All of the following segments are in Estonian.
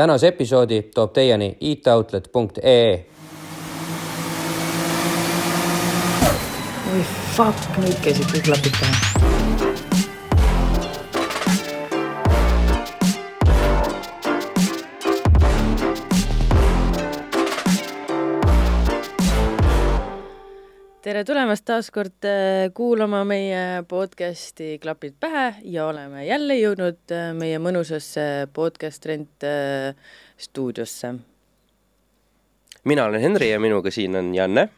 tänase episoodi toob teieni itoutlet.ee. oi fuck, nüüd käisid kõik klapid pähe. Tere tulemast taas kord äh, kuulama meie podcasti Klapid pähe ja oleme jälle jõudnud äh, meie mõnusasse podcast rent äh, stuudiosse. mina olen Henri ja minuga siin on Janne.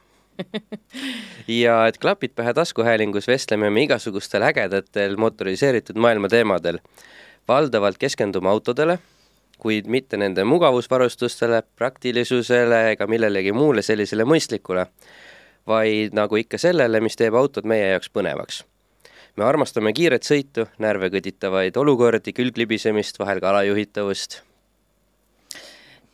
ja et klapid pähe taskuhäälingus vestleme me igasugustel ägedatel motoriseeritud maailma teemadel. valdavalt keskendume autodele, kuid mitte nende mugavusvarustustele, praktilisusele ega millelegi muule sellisele mõistlikule vaid nagu ikka sellele, mis teeb autod meie jaoks põnevaks. me armastame kiiret sõitu, närve kõditavaid olukordi, külglibisemist, vahel ka alajuhitavust.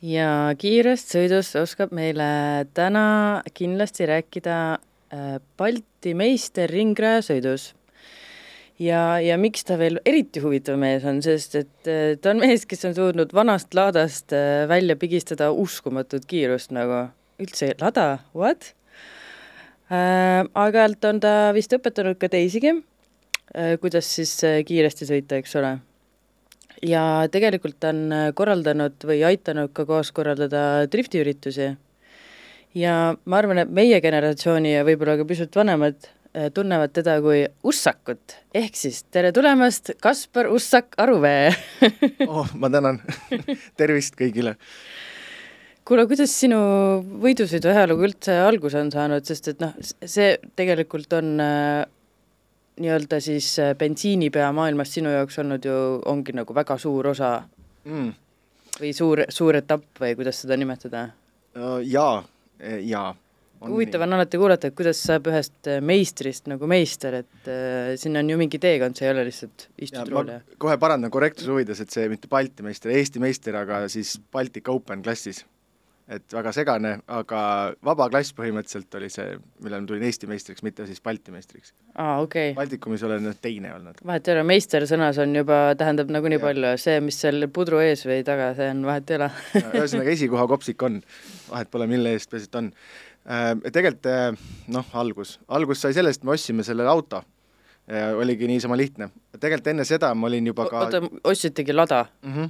ja kiirest sõidust oskab meile täna kindlasti rääkida äh, Balti meister ringrajasõidus. ja, ja miks ta veel eriti huvitav mees on, sest et äh, ta on mees, kes on suutnud vanast laadast äh, välja pigistada uskumatut kiirust nagu üldse lada, what? Äh,. aeg-ajalt on ta vist õpetanud ka teisigi äh,, kuidas siis äh, kiiresti sõita, eks ole. ja tegelikult on korraldanud või aitanud ka koos korraldada driftiüritusi. ja ma arvan, et meie generatsiooni ja võib-olla ka pisut vanemad tunnevad teda kui Ussakut, ehk siis tere tulemast, Kaspar Ussak Aruvee oh, ma tänan tervist kõigile. Kuule, kuidas sinu võidusõidu ajalugu üldse alguse on saanud, sest et noh, see tegelikult on äh, nii-öelda siis äh, bensiinipea maailmas sinu jaoks olnud ju, ongi nagu väga suur osa mm. või suur, suur etapp või kuidas seda nimetada? Uh, jaa, jaa. huvitav on alati kuulata, et kuidas saab ühest äh, meistrist nagu meister, et äh, siin on ju mingi teekond, see ei ole lihtsalt istud rooli kohe parandan korrektsuse huvides, et see mitte Balti meister, Eesti meister, aga siis Baltic Open klassis. Et väga segane, aga vaba klass põhimõtteliselt oli see, millal ma tulin Eesti meistriks, mitte siis Balti meistriks. aa, okei okay. Baltikumis olen teine olnud. vahet ei ole, meister sõnas on juba, tähendab nagunii palju, see, mis seal pudru ees või taga, see on, vahet ei ole ühesõnaga, esikoha kopsik on, vahet pole, mille eest, peaasi, et on. Tegelikult noh, algus, algus sai sellest, me ostsime selle auto. oligi niisama lihtne. tegelikult enne seda ma olin juba ka oota, ostsitegi lada? mm. -hmm.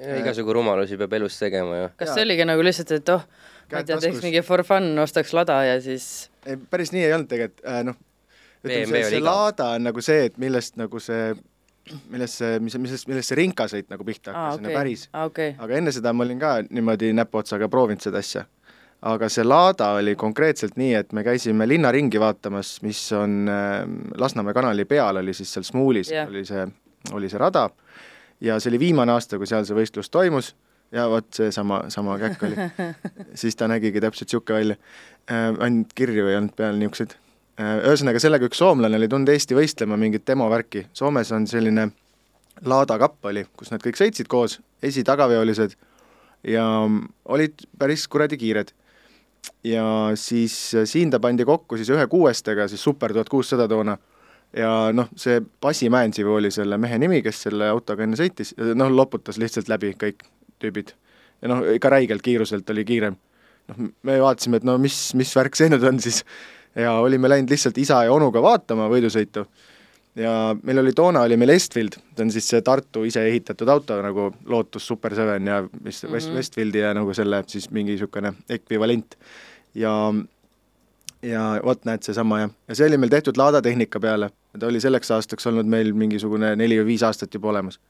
Igasugu rumalusi peab elus tegema ju. kas see oligi nagu lihtsalt, et oh, ma ei tea, teeks mingi for fun, ostaks lada ja siis ei, päris nii ei olnud tegelikult äh,, noh, ütleme see, see laada on nagu see, et millest nagu see, millest see, mis, millest, millest see ringkasõit nagu pihta hakkas, okei okay. päris. aa, okei, aga enne seda ma olin ka niimoodi näpuotsaga proovinud seda asja. aga see laada oli konkreetselt nii, et me käisime linnaringi vaatamas, mis on äh, Lasnamäe kanali peal, oli siis seal Smuulis yeah. oli see, oli see rada ja see oli viimane aasta, kui seal see võistlus toimus ja vot seesama, sama käkk oli siis ta nägigi täpselt niisugune välja äh,. ainult kirju ei olnud peal niisuguseid äh,. ühesõnaga, sellega üks soomlane oli tulnud Eesti võistlema mingit demovärki. Soomes on selline laadakapp oli, kus nad kõik sõitsid koos, esi-tagaveolised ja olid päris kuradi kiired. ja siis äh, siin ta pandi kokku siis ühe kuuestega, siis Super tuhat kuussada toona, ja noh, see Basi Mäensivu oli selle mehe nimi, kes selle autoga enne sõitis, noh, loputas lihtsalt läbi kõik tüübid. ja noh, ikka räigelt kiiruselt oli kiirem. noh, me vaatasime, et no mis, mis värk see nüüd on siis, ja olime läinud lihtsalt isa ja onuga vaatama võidusõitu ja meil oli toona, oli meil Estfield, see on siis see Tartu ise ehitatud auto nagu Lotus Super Seven ja mis mm -hmm. West, Westfieldi ja nagu selle siis mingi niisugune ekvivalent. ja, ja vot näed, seesama jah, ja see oli meil tehtud laadatehnika peale, ta oli selleks aastaks olnud meil mingisugune neli või viis aastat juba olemas.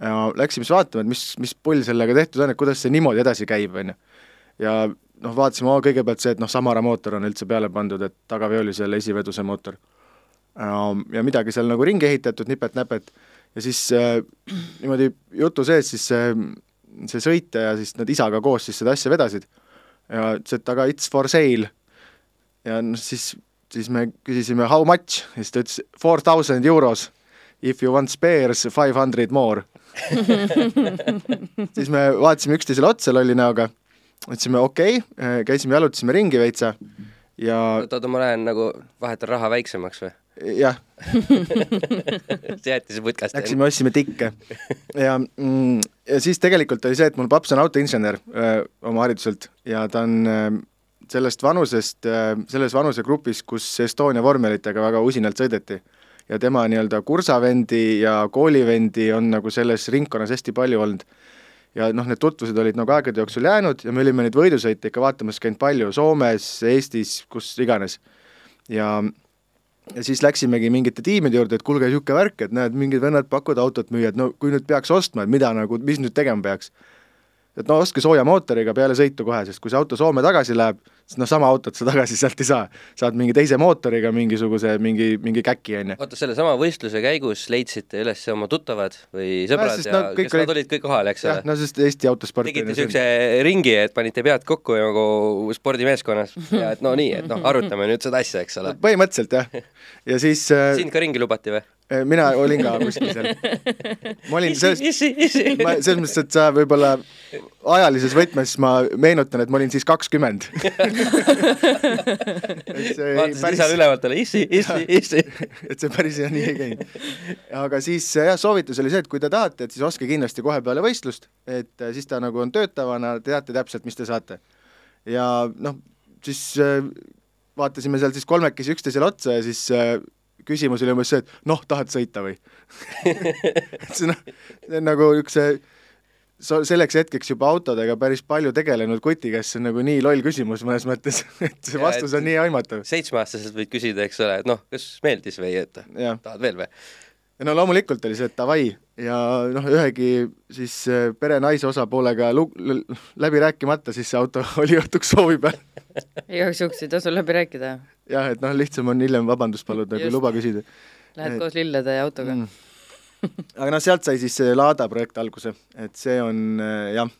ja läksime siis vaatama, et mis, mis pull sellega tehtud on, et kuidas see niimoodi edasi käib, on ju. ja noh, vaatasime kõigepealt see, et noh, Samara mootor on üldse peale pandud, et tagaveolisel esiveduse mootor ja midagi seal nagu ringi ehitatud nipet-näpet ja siis äh, niimoodi jutu sees siis see, see sõitja ja siis nad isaga koos siis seda asja vedasid. ja ütles, et aga it's for sale. Ja noh, siis, siis me küsisime how much? Ja siis ta ütles four thousand euros. If you want spares, five hundred more. Siis me vaatasime üksteisele otsa lolli näoga, ütlesime okei. Okay,, käisime jalutasime ringi veitsa. Ja oota, oota, ma lähen nagu, vahetan raha väiksemaks või? jah, jäätise putkast. läksime ostsime tikke. Ja mm,, ja siis tegelikult oli see, et mul paps on autoinsener öö, oma hariduselt. Ja ta on öö, sellest vanusest, selles vanusegrupis, kus Estonia vormelitega väga usinalt sõideti ja tema nii-öelda kursavendi ja koolivendi on nagu selles ringkonnas hästi palju olnud. ja noh, need tutvused olid nagu aegade jooksul jäänud ja me olime neid võidusõite ikka vaatamas käinud palju Soomes, Eestis, kus iganes. ja ja siis läksimegi mingite tiimide juurde, et kuulge, niisugune värk, et näed, mingid vennad pakuvad autot müüa, et no kui nüüd peaks ostma, et mida nagu, mis nüüd tegema peaks? et no ostke sooja mootoriga peale sõitu kohe, sest kui see auto Soome tagasi läheb, siis noh, sama autot sa tagasi sealt ei saa. saad mingi teise mootoriga mingisuguse, mingi, mingi käki, on ju. oota, sellesama võistluse käigus leidsite üles oma tuttavad või sõbrad sest ja, no ja kõik kes olid olid- kõik kohal, eks ole? no sest Eesti autosport tegite niisuguse ringi, et panite pead kokku nagu spordimeeskonnas ja et no nii, et noh, arutame nüüd seda asja, eks ole. põhimõtteliselt jah. ja siis äh, sind ka ringi lubati või? mina olin ka kuskil seal. ma olin selles, selles mõttes, et sa võib-olla ajalises võtmes ma meenutan, et ma olin siis kakskümmend. vaatasid isale ülevalt talle issi, issi, issi. et see päris nii ei käinud. aga siis jah, soovitus oli see, et kui te tahate, et siis ostke kindlasti kohe peale võistlust, et äh, siis ta nagu on töötavana, teate täpselt, mis te saate. ja noh, siis äh, vaatasime seal siis kolmekesi üksteisele otsa ja siis küsimus oli umbes see, et noh, tahad sõita või? see noh, nagu üks so- selleks hetkeks juba autodega päris palju tegelenud kuti käest, see on nagu nii loll küsimus mõnes mõttes, et see Ja, vastus et- on nii aimatav. seitsmeaastaselt võid küsida, eks ole, et noh, kas meeldis või et jah, tahad veel või? ja no loomulikult oli see, et davai ja noh, ühegi siis äh, pere naise osapoolega lu-, läbi rääkimata, siis see auto oli õhtuks soovi peal. igaks juhuks ei tasu läbi rääkida. jah, et noh, lihtsam on hiljem vabandust paluda, kui luba küsida Lähed Et- koos lillede ja autoga mm.. Aga noh, sealt sai siis see Laada projekt alguse, et see on äh, jah,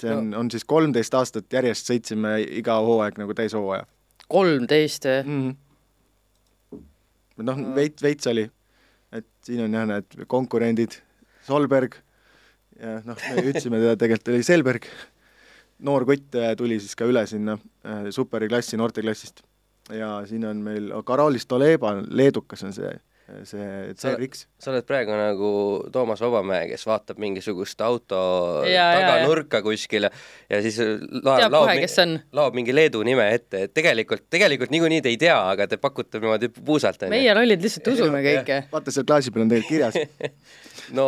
see on no., on siis kolmteist aastat järjest sõitsime iga hooaeg nagu täishooaja kolmteist või? mm.. noh, veits, veits oli, et siin on jah, need konkurendid, Solberg ja noh, me ütlesime teda, tegelikult oli Selberg, noor kutt äh, tuli siis ka üle sinna äh, superi klassi noorteklassist ja siin on meil Karolis Toleba, leedukas on see, see Sa- CRX. sa oled praegu nagu Toomas Vabamäe, kes vaatab mingisugust auto Ja, ja, taganurka kuskil ja ja siis laob, teab kohe, kes on. laob mingi Leedu nime ette, et tegelikult, tegelikult niikuinii te ei tea, aga te pakute niimoodi puusalt, meie lollid lihtsalt usume kõike. vaata, seal klaasi peal on tegelikult kirjas. no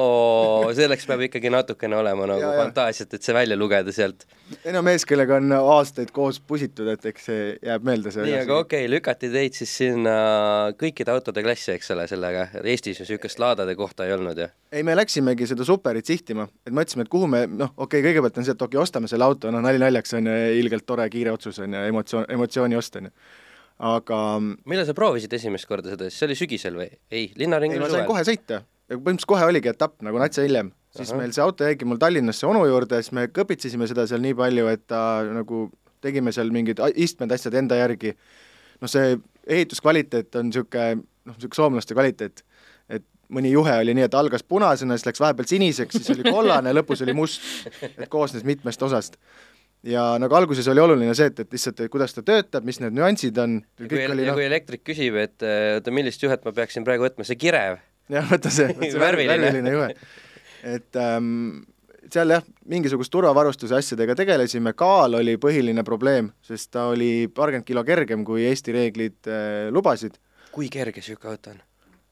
selleks peab ikkagi natukene olema nagu Ja, fantaasiat, et see välja lugeda sealt. ei no mees, kellega on aastaid koos pusitud, et eks see jääb meelde see nii, aga okei okay,, lükati teid siis sinna kõikide autode klassi, eks ole, sellega. Eestis ju niisugust laadade kohta ei olnud ju. ei, me läksimegi seda superit sihtima, et mõtlesime, et kuhu me noh, okei okay,, kõigepealt on see, et okei okay,, ostame selle auto, noh nali naljaks on ju, ilgelt tore kiire otsus on ju, emotsioon, emotsiooni ost on ju. aga millal sa proovisid esimest korda seda, siis see oli sügisel või? ei, linnaringil sain kohe sõita, põhimõtteliselt kohe oligi etapp nagu natsa hiljem, siis. Aha. meil see auto jäigi mul Tallinnasse onu juurde, siis me kõpitsesime seda seal nii palju, et ta nagu tegime seal mingid istmed, asjad enda järgi. noh, see ehituskvaliteet on niisugune noh, niisugune soomlaste kvaliteet, et mõni juhe oli nii, et algas punasena, siis läks vahepeal siniseks, siis oli kollane, lõpus oli must, et koosnes mitmest osast ja nagu alguses oli oluline see, et, et lihtsalt, et kuidas ta töötab, mis need nüansid on, ja kui, oli ja noh kui, elektrik küsib, et oota, millist juhet ma peaksin praegu võtma, see kirev. jah, võta see, võta see Värviline. värviline juhe. et ähm, seal jah, mingisugust turvavarustuse asjadega tegelesime, kaal oli põhiline probleem, sest ta oli paarkümmend kilo kergem, kui Eesti reeglid äh, lubasid kui kerge niisugune auto on?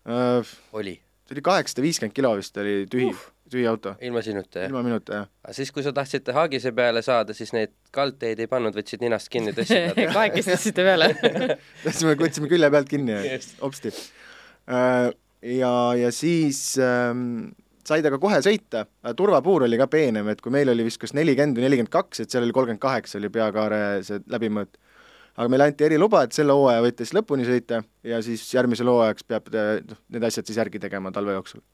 äh,. oli, see oli kaheksasada viiskümmend kilo vist oli tühi uh., tühi auto, ilma sinuta jah? ilma minuta jah. aga siis, kui sa tahtsid haagise peale saada, siis neid kaldteid ei pannud, võtsid ninast kinni, tõstsid nad. kahekesi tõstsite peale. tõstsime, võtsime külje pealt kinni ja hopsti äh,. ja, ja siis ähm, sai ta ka kohe sõita, turvapuur oli ka peenem, et kui meil oli vist kas nelikümmend või nelikümmend kaks, et seal oli kolmkümmend kaheksa oli peakaare see läbimõõt. aga meile anti eriluba, et selle hooaja võite siis lõpuni sõita ja siis järgmisel hooajaks peab äh, noh, need asjad siis järgi tegema talve jooksul.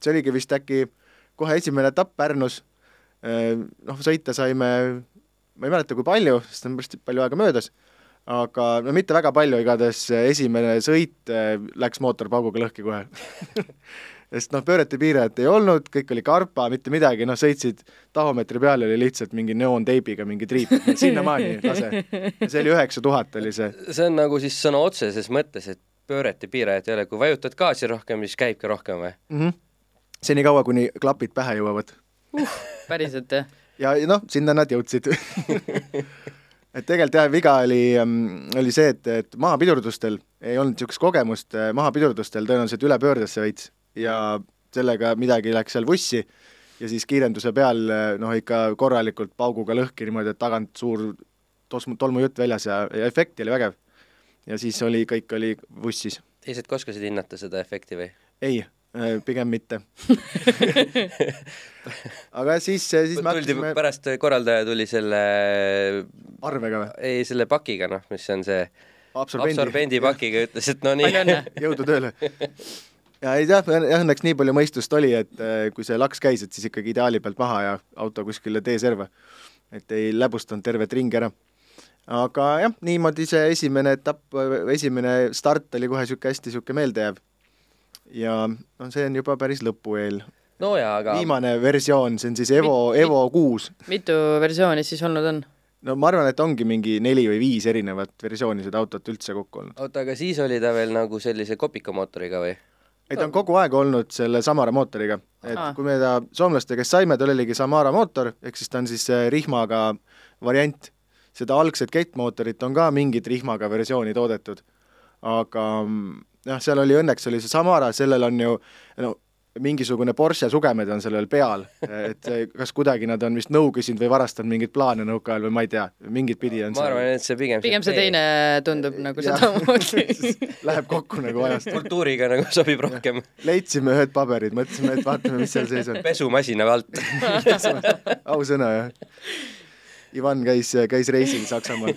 see oligi vist äkki kohe esimene etapp Pärnus, noh sõita saime, ma ei mäleta, kui palju, sest on päris palju aega möödas aga no mitte väga palju, igatahes esimene sõit eh, läks mootor pauguga lõhki kohe sest noh, pööretepiirajat ei olnud, kõik oli karpa, mitte midagi, noh sõitsid tahomeetri peal oli lihtsalt mingi neoonteibiga mingi triip, sinnamaani lase. ja see oli üheksa tuhat oli see, see on nagu siis sõna otseses mõttes, et pööret ja piirajat ei ole, kui vajutad gaasi rohkem, siis käibki rohkem või? mm. -hmm. senikaua, kuni klapid pähe jõuavad. päriselt jah? ja ja noh, sinna nad jõudsid. et tegelikult jah, viga oli, oli see, et, et mahapidurdustel ei olnud niisugust kogemust, mahapidurdustel tõenäoliselt üle pöördesse veits ja sellega midagi läks seal vussi ja siis kiirenduse peal noh, ikka korralikult pauguga lõhki niimoodi, et tagant suur tosmu, tolmujutt väljas ja, ja efekt oli vägev. ja siis oli, kõik oli vussis. teised ka oskasid hinnata seda efekti või? ei, pigem mitte. aga siis, siis me tuldi hakkasime pärast, korraldaja tuli selle, arvega või? ei selle pakiga, noh, mis on see absorbendi, absorbendi pakiga, ütles, et no nii jõudu tööle. ja ei jah, jah, õnneks nii palju mõistust oli, et äh, kui see laks käis, et siis ikkagi ideaali pealt maha ja auto kuskile teeserva. et ei läbustanud tervet ringi ära. aga jah, niimoodi see esimene etapp, esimene start oli kohe niisugune hästi niisugune meeldejääv. Ja no see on juba päris lõpueel. no jaa, aga viimane versioon, see on siis Evo, Evo kuus. mitu versiooni siis olnud on? no ma arvan, et ongi mingi neli või viis erinevat versiooni seda autot üldse kokku olnud. oota, aga siis oli ta veel nagu sellise kopikamootoriga või? ei, ta on kogu aeg olnud selle Samara mootoriga, et Aa. kui me ta soomlaste käest saime, tal oligi Samara mootor, ehk siis ta on siis äh, rihmaga variant. seda algset kettmootorit on ka mingit rihmaga versiooni toodetud, aga jah, seal oli õnneks oli see Samara, sellel on ju no mingisugune Porsche sugemed on sellel peal, et kas kuidagi nad on vist nõu küsinud või varastanud mingeid plaane nõukaajal või ma ei tea, mingit pidi on ma arvan, et see pigem pigem see teine tundub nagu sedamoodi. läheb kokku nagu ajast. kultuuriga nagu sobib rohkem leidsime ühed paberid, mõtlesime, et vaatame, mis seal sees on. pesumasina alt. ausõna jah. Ivan käis, käis reisil Saksamaal.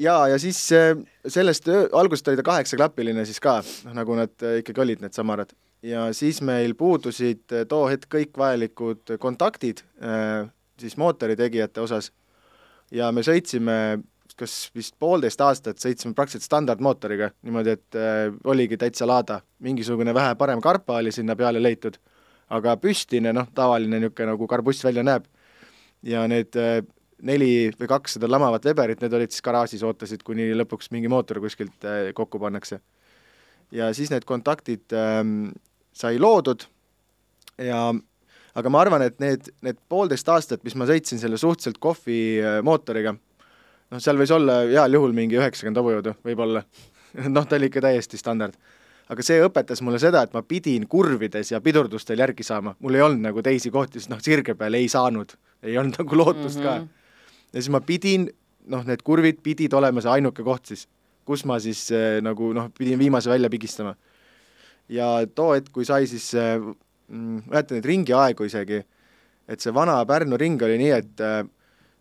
ja, ja siis äh, sellest öö- alguses oli ta kaheksaklapiline siis ka, noh nagu nad äh, ikkagi olid, need Samarad. ja siis meil puudusid äh, too hetk kõik vajalikud kontaktid siis mootori tegijate osas ja me sõitsime kas vist poolteist aastat sõitsime praktiliselt standardmootoriga, niimoodi, et äh, oligi täitsa laada, mingisugune vähe parem karpa oli sinna peale leitud, aga püstine, noh, tavaline niisugune nagu karbuss välja näeb. ja need äh, neli või kaks seda lamavat Weberit, need olid siis garaažis, ootasid, kuni lõpuks mingi mootor kuskilt äh, kokku pannakse. ja siis need kontaktid ähm, sai loodud ja aga ma arvan, et need, need poolteist aastat, mis ma sõitsin selle suhteliselt kohvi äh, mootoriga, noh, seal võis olla heal juhul mingi üheksakümmend hobujõudu, võib-olla. noh, ta oli ikka täiesti standard. aga see õpetas mulle seda, et ma pidin kurvides ja pidurdustel järgi saama, mul ei olnud nagu teisi kohti, sest noh, sirge peal ei saanud, ei olnud nagu lootust mm -hmm. ka. Ja siis ma pidin, noh, need kurvid pidid olema see ainuke koht siis, kus ma siis äh, nagu noh, pidin viimase välja pigistama. ja too hetk, kui sai siis äh,, mäletan neid ringiaegu isegi, et see vana Pärnu ring oli nii, et äh,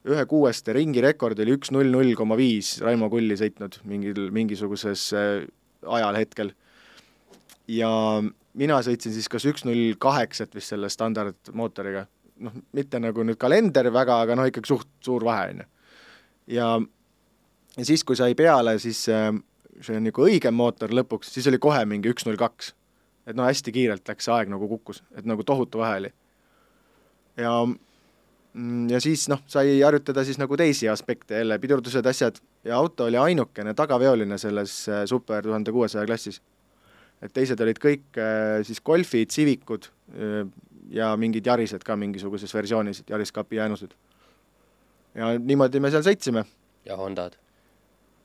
ühe kuueste ringi rekord oli üks null null koma viis Raimo Kulli sõitnud mingil, mingisuguses äh, ajal hetkel. ja mina sõitsin siis kas üks null kaheksat vist selle standardmootoriga, noh, mitte nagu nüüd kalender väga, aga noh, ikkagi suht suur vahe, on ju. ja, ja siis, kui sai peale, siis äh, see nagu õigem mootor lõpuks, siis oli kohe mingi üks null kaks. et no hästi kiirelt läks see aeg nagu kukkus, et nagu tohutu vahe oli. ja mm, ja siis noh, sai harjutada siis nagu teisi aspekte jälle, pidurdused, asjad ja auto oli ainukene tagaveoline selles äh, Super tuhande kuuesaja klassis. et teised olid kõik äh, siis Golfid, Civicud ja mingid Yarised ka mingisuguses versioonis, Yaris kapi jäänused. ja niimoodi me seal sõitsime. ja Hondad.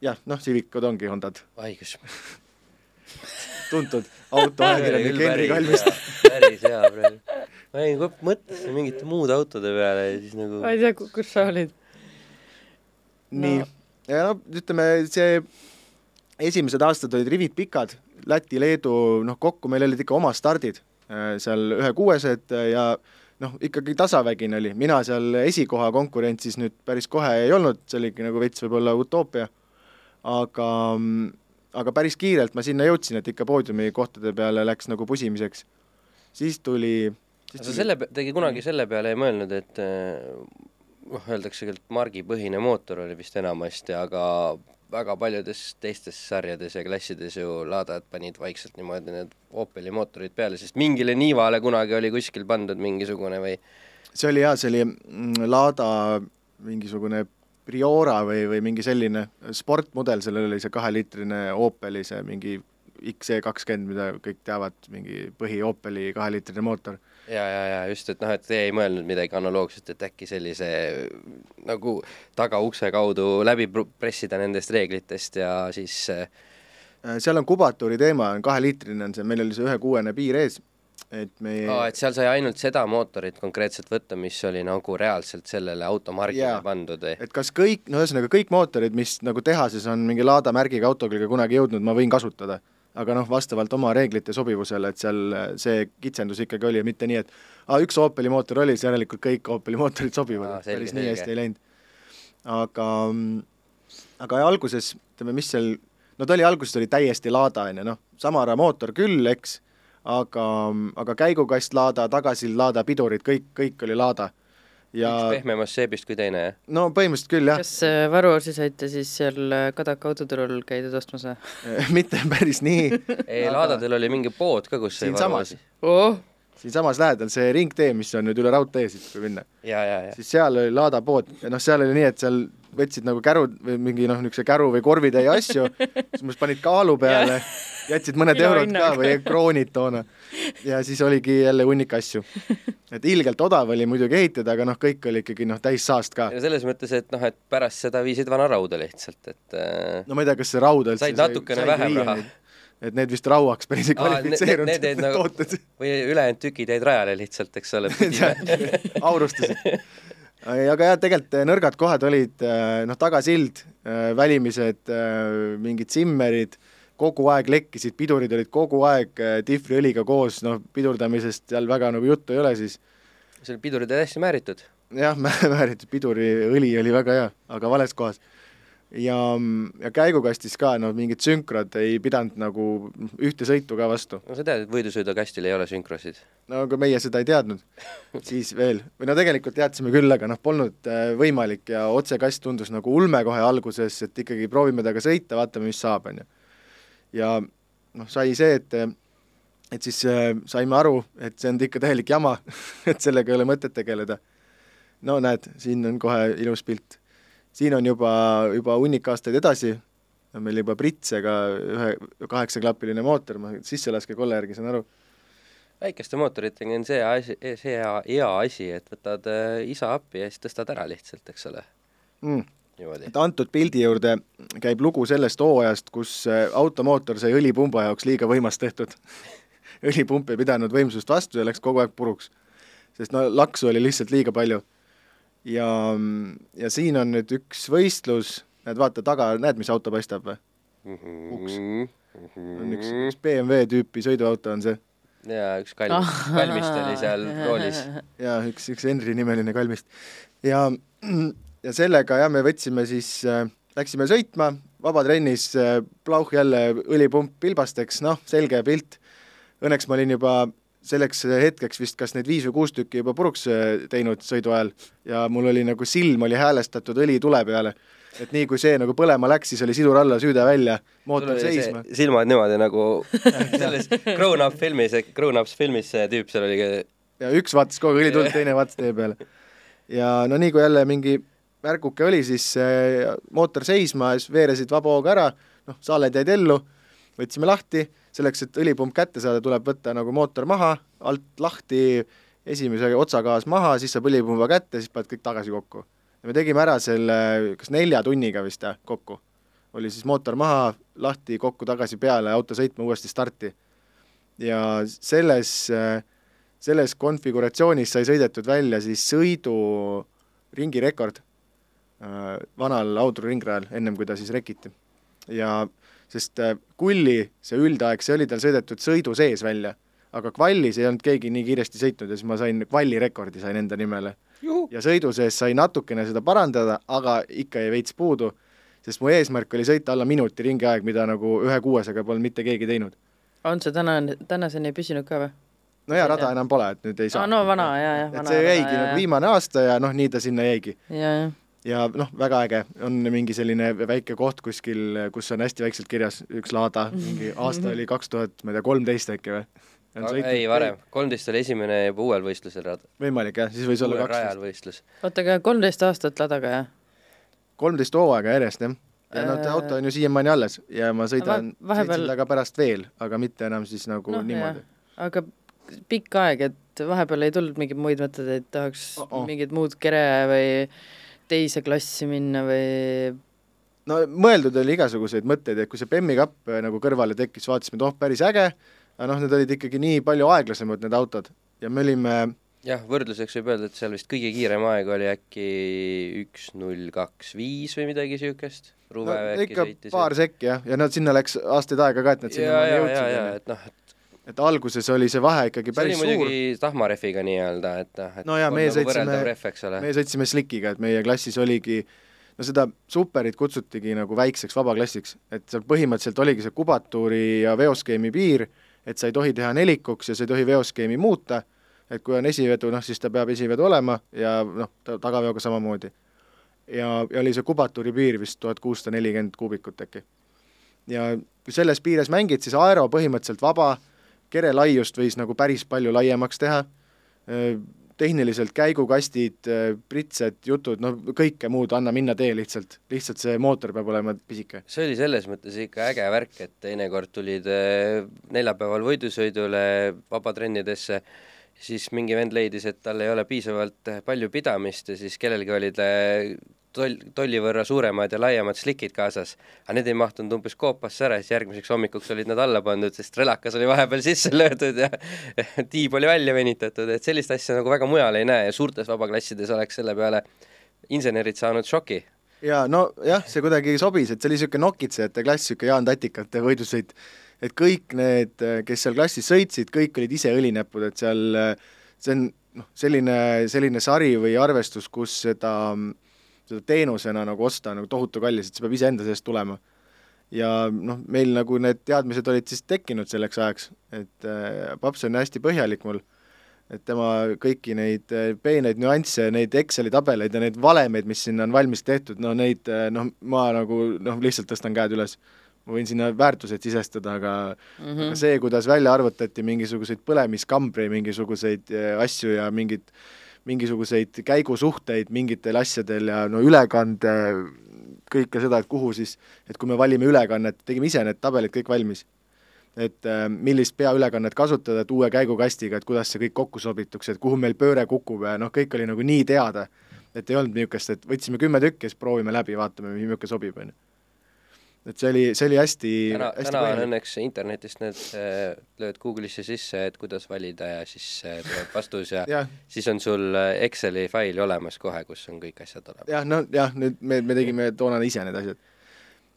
jah, noh, Civicud ongi Hondad, haigus. tuntud autoajakirjanik Henri Kalmist. päris hea praegu. ma jäin kogu aeg mõtlesin mingite muude autode peale ja siis nagu ma ei tea, kus sa olid. nii No., ja no ütleme, see esimesed aastad olid rivid pikad, Läti, Leedu, noh kokku meil olid ikka oma stardid, seal ühe kuuesed ja noh, ikkagi tasavägine oli, mina seal esikoha konkurentsis nüüd päris kohe ei olnud, see oligi nagu veits võib-olla utoopia, aga aga päris kiirelt ma sinna jõudsin, et ikka poodiumi kohtade peale läks nagu pusimiseks. siis tuli siis sa selle, tegi kunagi selle peale ei mõelnud, et äh, noh, öeldakse küll, et margipõhine mootor oli vist enamasti, aga väga paljudes teistes sarjades ja klassides ju laadajad panid vaikselt niimoodi need Opeli mootorid peale, sest mingile niivale kunagi oli kuskil pandud mingisugune või see oli jaa, see oli mm, Lada mingisugune Priora või, või mingi selline sportmudel, sellel oli see kaheliitrine Opeli see mingi XC kakskümmend, mida kõik teavad, mingi põhi Opeli kaheliitrine mootor. ja, ja, ja just, et noh, et ei mõelnud midagi analoogset, et äkki sellise nagu tagaukse kaudu läbi pr- pressida nendest reeglitest ja siis äh, Äh, seal on kubatuuri teema, on kaheliitrine on see, meil oli see ühe kuuene piir ees, et me aa, et seal sai ainult seda mootorit konkreetselt võtta, mis oli nagu reaalselt sellele automargile Jaa. pandud või? et kas kõik, no ühesõnaga kõik mootorid, mis nagu tehases on mingi Lada märgiga auto külge kunagi jõudnud, ma võin kasutada. Aga noh, vastavalt oma reeglite sobivusele, et seal äh, see kitsendus ikkagi oli, mitte nii, et aa, üks Opeli mootor oli, siis järelikult kõik Opeli mootorid sobivad et päris nii hästi ei läinud. aga, aga ja alguses, ütleme, mis seal, no ta oli alguses oli täiesti Lada, on ju, noh, Samara mootor küll, eks, aga, aga käigukast Lada, tagasild Lada, pidurid, kõik, kõik oli Lada. Ja üks pehmemast seebist kui teine, jah? no põhimõtteliselt küll jah, kas äh, varuosi saite siis seal Kadaka autoturul käidud ostmas või? mitte päris nii. Ei, Laadadel oli mingi pood ka, kus sai siinsamas, oh, siinsamas lähedal see ringtee, mis on nüüd üle raudtee siit, kui minna, ja, ja, ja siis seal oli Lada pood ja noh, seal oli nii, et seal võtsid nagu kärud või mingi noh, niisuguse käru või korvitäie asju, siis must panid kaalu peale, jätsid mõned eurod ka või kroonid toona ja siis oligi jälle hunnik asju. et ilgelt odav oli muidugi ehitada, aga noh, kõik oli ikkagi noh, täis saast ka. ja selles mõttes, et noh, et pärast seda viisid vana rauda lihtsalt, et äh, no ma ei tea, kas see raud üldse Said natukene vähem raha. et need vist rauaks päris ei kvalifitseerunud need jäid nagu- tooted või ülejäänud tükid jäid rajale lihtsalt, eks ole, aurustasid. aga jah, tegelikult eh, nõrgad kohad olid eh, noh, tagasild, välimised, mingid simmerid, kogu aeg lekkisid, pidurid olid kogu aeg eh, difriõliga koos, noh pidurdamisest seal väga nagu juttu ei ole siis seal pidurid olid hästi määritud. jah, määritud piduriõli oli väga hea, aga vales kohas. ja, ja käigukastis ka noh, mingid sünkrad ei pidanud nagu ühte sõitu ka vastu. no sa tead, et võidusõidukastil ei ole sünkrosid. no aga meie seda ei teadnud siis veel, või no tegelikult teadsime küll, aga noh, polnud äh, võimalik ja otsekast tundus nagu ulme kohe alguses, et ikkagi proovime temaga sõita, vaatame, mis saab, on ju. ja noh, sai see, et et siis äh, saime aru, et see on ikka täielik jama, et sellega ei ole mõtet tegeleda. no näed, siin on kohe ilus pilt. Siin on juba, juba hunnik aastaid edasi, meil juba Britsega ühe kaheksaklapiline mootor, ma sisselaskekolle järgi saan aru väikeste mootoritega on see asi, see hea, hea asi, et võtad äh, isa appi ja siis tõstad ära lihtsalt, eks ole, mm.. et. antud pildi juurde käib lugu sellest hooajast, kus äh, automootor sai õlipumba jaoks liiga võimas tehtud. õlipump ei pidanud võimsust vastu ja läks kogu aeg puruks. sest no laksu oli lihtsalt liiga palju. ja, ja siin on nüüd üks võistlus, näed vaata taga, näed, mis auto paistab või? uks. on üks, üks BMW tüüpi sõiduauto on see jaa, üks kalm, kalmist oli seal roolis. ja üks, üks Henri nimeline kalmist. ja, ja sellega jah, me võtsime siis äh,, läksime sõitma, vabatrennis äh,, plauh jälle õlipump pilbasteks, noh, selge pilt. Õnneks ma olin juba selleks hetkeks vist kas need viis või kuus tükki juba puruks äh, teinud sõidu ajal ja mul oli nagu silm oli häälestatud õli tule peale. et nii kui see nagu põlema läks, siis oli sidur alla, süüde välja, mootor seisma. silmad niimoodi nagu selles Grown Up filmis, Grown Ups filmis see tüüp seal oli, ja üks vaatas kogu aeg õlituld, teine vaatas tee peale. ja no nii kui jälle mingi märguke oli, siis äh, mootor seisma siis veeresid vaba hooga ära, noh, saaled jäid ellu, võtsime lahti, selleks, et õlipump kätte saada, tuleb võtta nagu mootor maha, alt lahti, esimese otsagaas maha, siis saab õlipumba kätte, siis paned kõik tagasi kokku. ja me tegime ära selle kas nelja tunniga vist jah, kokku. oli siis mootor maha, lahti, kokku, tagasi peale, auto sõitma uuesti starti. ja selles selles konfiguratsioonis sai sõidetud välja siis sõidu ringirekord äh, vanal Audru ringrajal, ennem kui ta siis rekiti. ja sest äh, kulli see üldaeg, see oli tal sõidetud sõidu sees välja, aga kvallis ei olnud keegi nii kiiresti sõitnud ja siis ma sain kvalli rekordi sain enda nimele. ja sõidu sees sai natukene seda parandada, aga ikka jäi veits puudu, sest mu eesmärk oli sõita alla minuti ringiaeg, mida nagu ühe kuuesega polnud mitte keegi teinud. on see täna, tänaseni püsinud ka või? no ja rada enam pole, et nüüd ei saa aa, no vana, jaa, jah. et see jäigi nagu viimane aasta ja noh, nii ta sinna jäigi. jaa, jah. Ja noh, väga äge, on mingi selline väike koht kuskil, kus on hästi väikselt kirjas üks laada, mingi aasta oli kaks tuhat, ma ei tea, kolmteist äkki või? ei varem, kolmteist oli esimene juba uuel võistlusel, võimalik jah, siis võis olla kaksteist. võistlus. oota, aga kolmteist aastat ladaga, jah? kolmteist hooaega järjest, jah. ja noh, auto on ju siiamaani alles ja ma sõidan Va-, vahepeal- sõitsin temaga pärast veel, aga mitte enam siis nagu no, niimoodi. aga pikk aeg, et vahepeal ei tulnud mingeid muid mõtteid, et tahaks oh oh. mingit muud kere või teise klassi minna või no mõeldud oli igasuguseid mõtteid, et kui see Bemmi kapp äh, nagu kõrvale tekkis, vaatasime, et oh, päris äge, aga noh, need olid ikkagi nii palju aeglasemad, need autod, ja me olime jah, võrdluseks võib öelda, et seal vist kõige kiirem aeg oli äkki üks null kaks viis või midagi niisugust. no, ikka sõitis. paar sekki jah, ja no sinna läks aastaid aega ka, et nad ja, sinnamaani ja, ja, jõudsid ja, onju. et noh, et et alguses oli see vahe ikkagi see oli päris suur muidugi tahmarehviga nii-öelda, et noh, et No jaa, meie nagu sõitsime- võrreldav rehv, eks ole. me sõitsime Slickiga, et meie klassis oligi no seda superit kutsutigi nagu väikseks vabaklassiks, et seal põhimõtteliselt oligi see kubatuuri ja veoskeemi piir, et sa ei tohi teha nelikuks ja sa ei tohi veoskeemi muuta, et kui on esivedu, noh siis ta peab esivedu olema ja noh, ta tagaveoga samamoodi. ja, ja oli see kubatuuri piir vist tuhat kuussada nelikümmend kuubikut äkki. ja kui selles piires mängid, siis aero põhimõtteliselt vaba, kere laiust võis nagu päris palju laiemaks teha, tehniliselt käigukastid, pritsed, jutud, no kõike muud, anna minna tee lihtsalt, lihtsalt see mootor peab olema pisike. see oli selles mõttes ikka äge värk, et teinekord tulid neljapäeval võidusõidule vabatrennidesse, siis mingi vend leidis, et tal ei ole piisavalt palju pidamist ja siis kellelgi olid toll, tolli võrra suuremad ja laiemad slikid kaasas. aga need ei mahtunud umbes koopasse ära, siis järgmiseks hommikuks olid nad alla pandud, sest relakas oli vahepeal sisse löödud ja tiib oli välja venitatud, et sellist asja nagu väga mujal ei näe ja suurtes vabaklassides oleks selle peale insenerid saanud šoki. Jaa, no jah, see kuidagi sobis, et see oli niisugune nokitsejate klass, niisugune Jaan Tatikate võidusõit, et kõik need, kes seal klassis sõitsid, kõik olid ise õlinäpud, et seal see on noh, selline, selline sari või arvestus, kus seda, seda teenusena nagu osta nagu tohutu kallis, et see peab iseenda seest tulema. ja noh, meil nagu need teadmised olid siis tekkinud selleks ajaks, et äh, paps on hästi põhjalik mul et tema kõiki neid eh, peeneid nüansse, neid Exceli tabeleid ja neid valemeid, mis sinna on valmis tehtud, no neid eh, noh, ma nagu noh, lihtsalt tõstan käed üles. ma võin sinna väärtused sisestada, aga mm, -hmm. aga see, kuidas välja arvutati mingisuguseid põlemiskambri, mingisuguseid eh, asju ja mingid, mingisuguseid käigusuhteid mingitel asjadel ja no ülekande, kõike seda, et kuhu siis, et kui me valime ülekannet, tegime ise need tabelid kõik valmis et äh, millist peaülekannet kasutada, et uue käigukastiga, et kuidas see kõik kokku sobituks, et kuhu meil pööre kukub ja noh, kõik oli nagu nii teada, et ei olnud niisugust, et võtsime kümme tükki ja siis proovime läbi, vaatame, milline sobib, on ju. Et see oli, see oli hästi täna, täna on õnneks internetist need äh, lööd Google'isse sisse, et kuidas valida ja siis äh, tuleb vastus ja jah, siis on sul äh, Exceli fail olemas kohe, kus on kõik asjad olemas. jah, no jah, nüüd me, me tegime toona ise need asjad.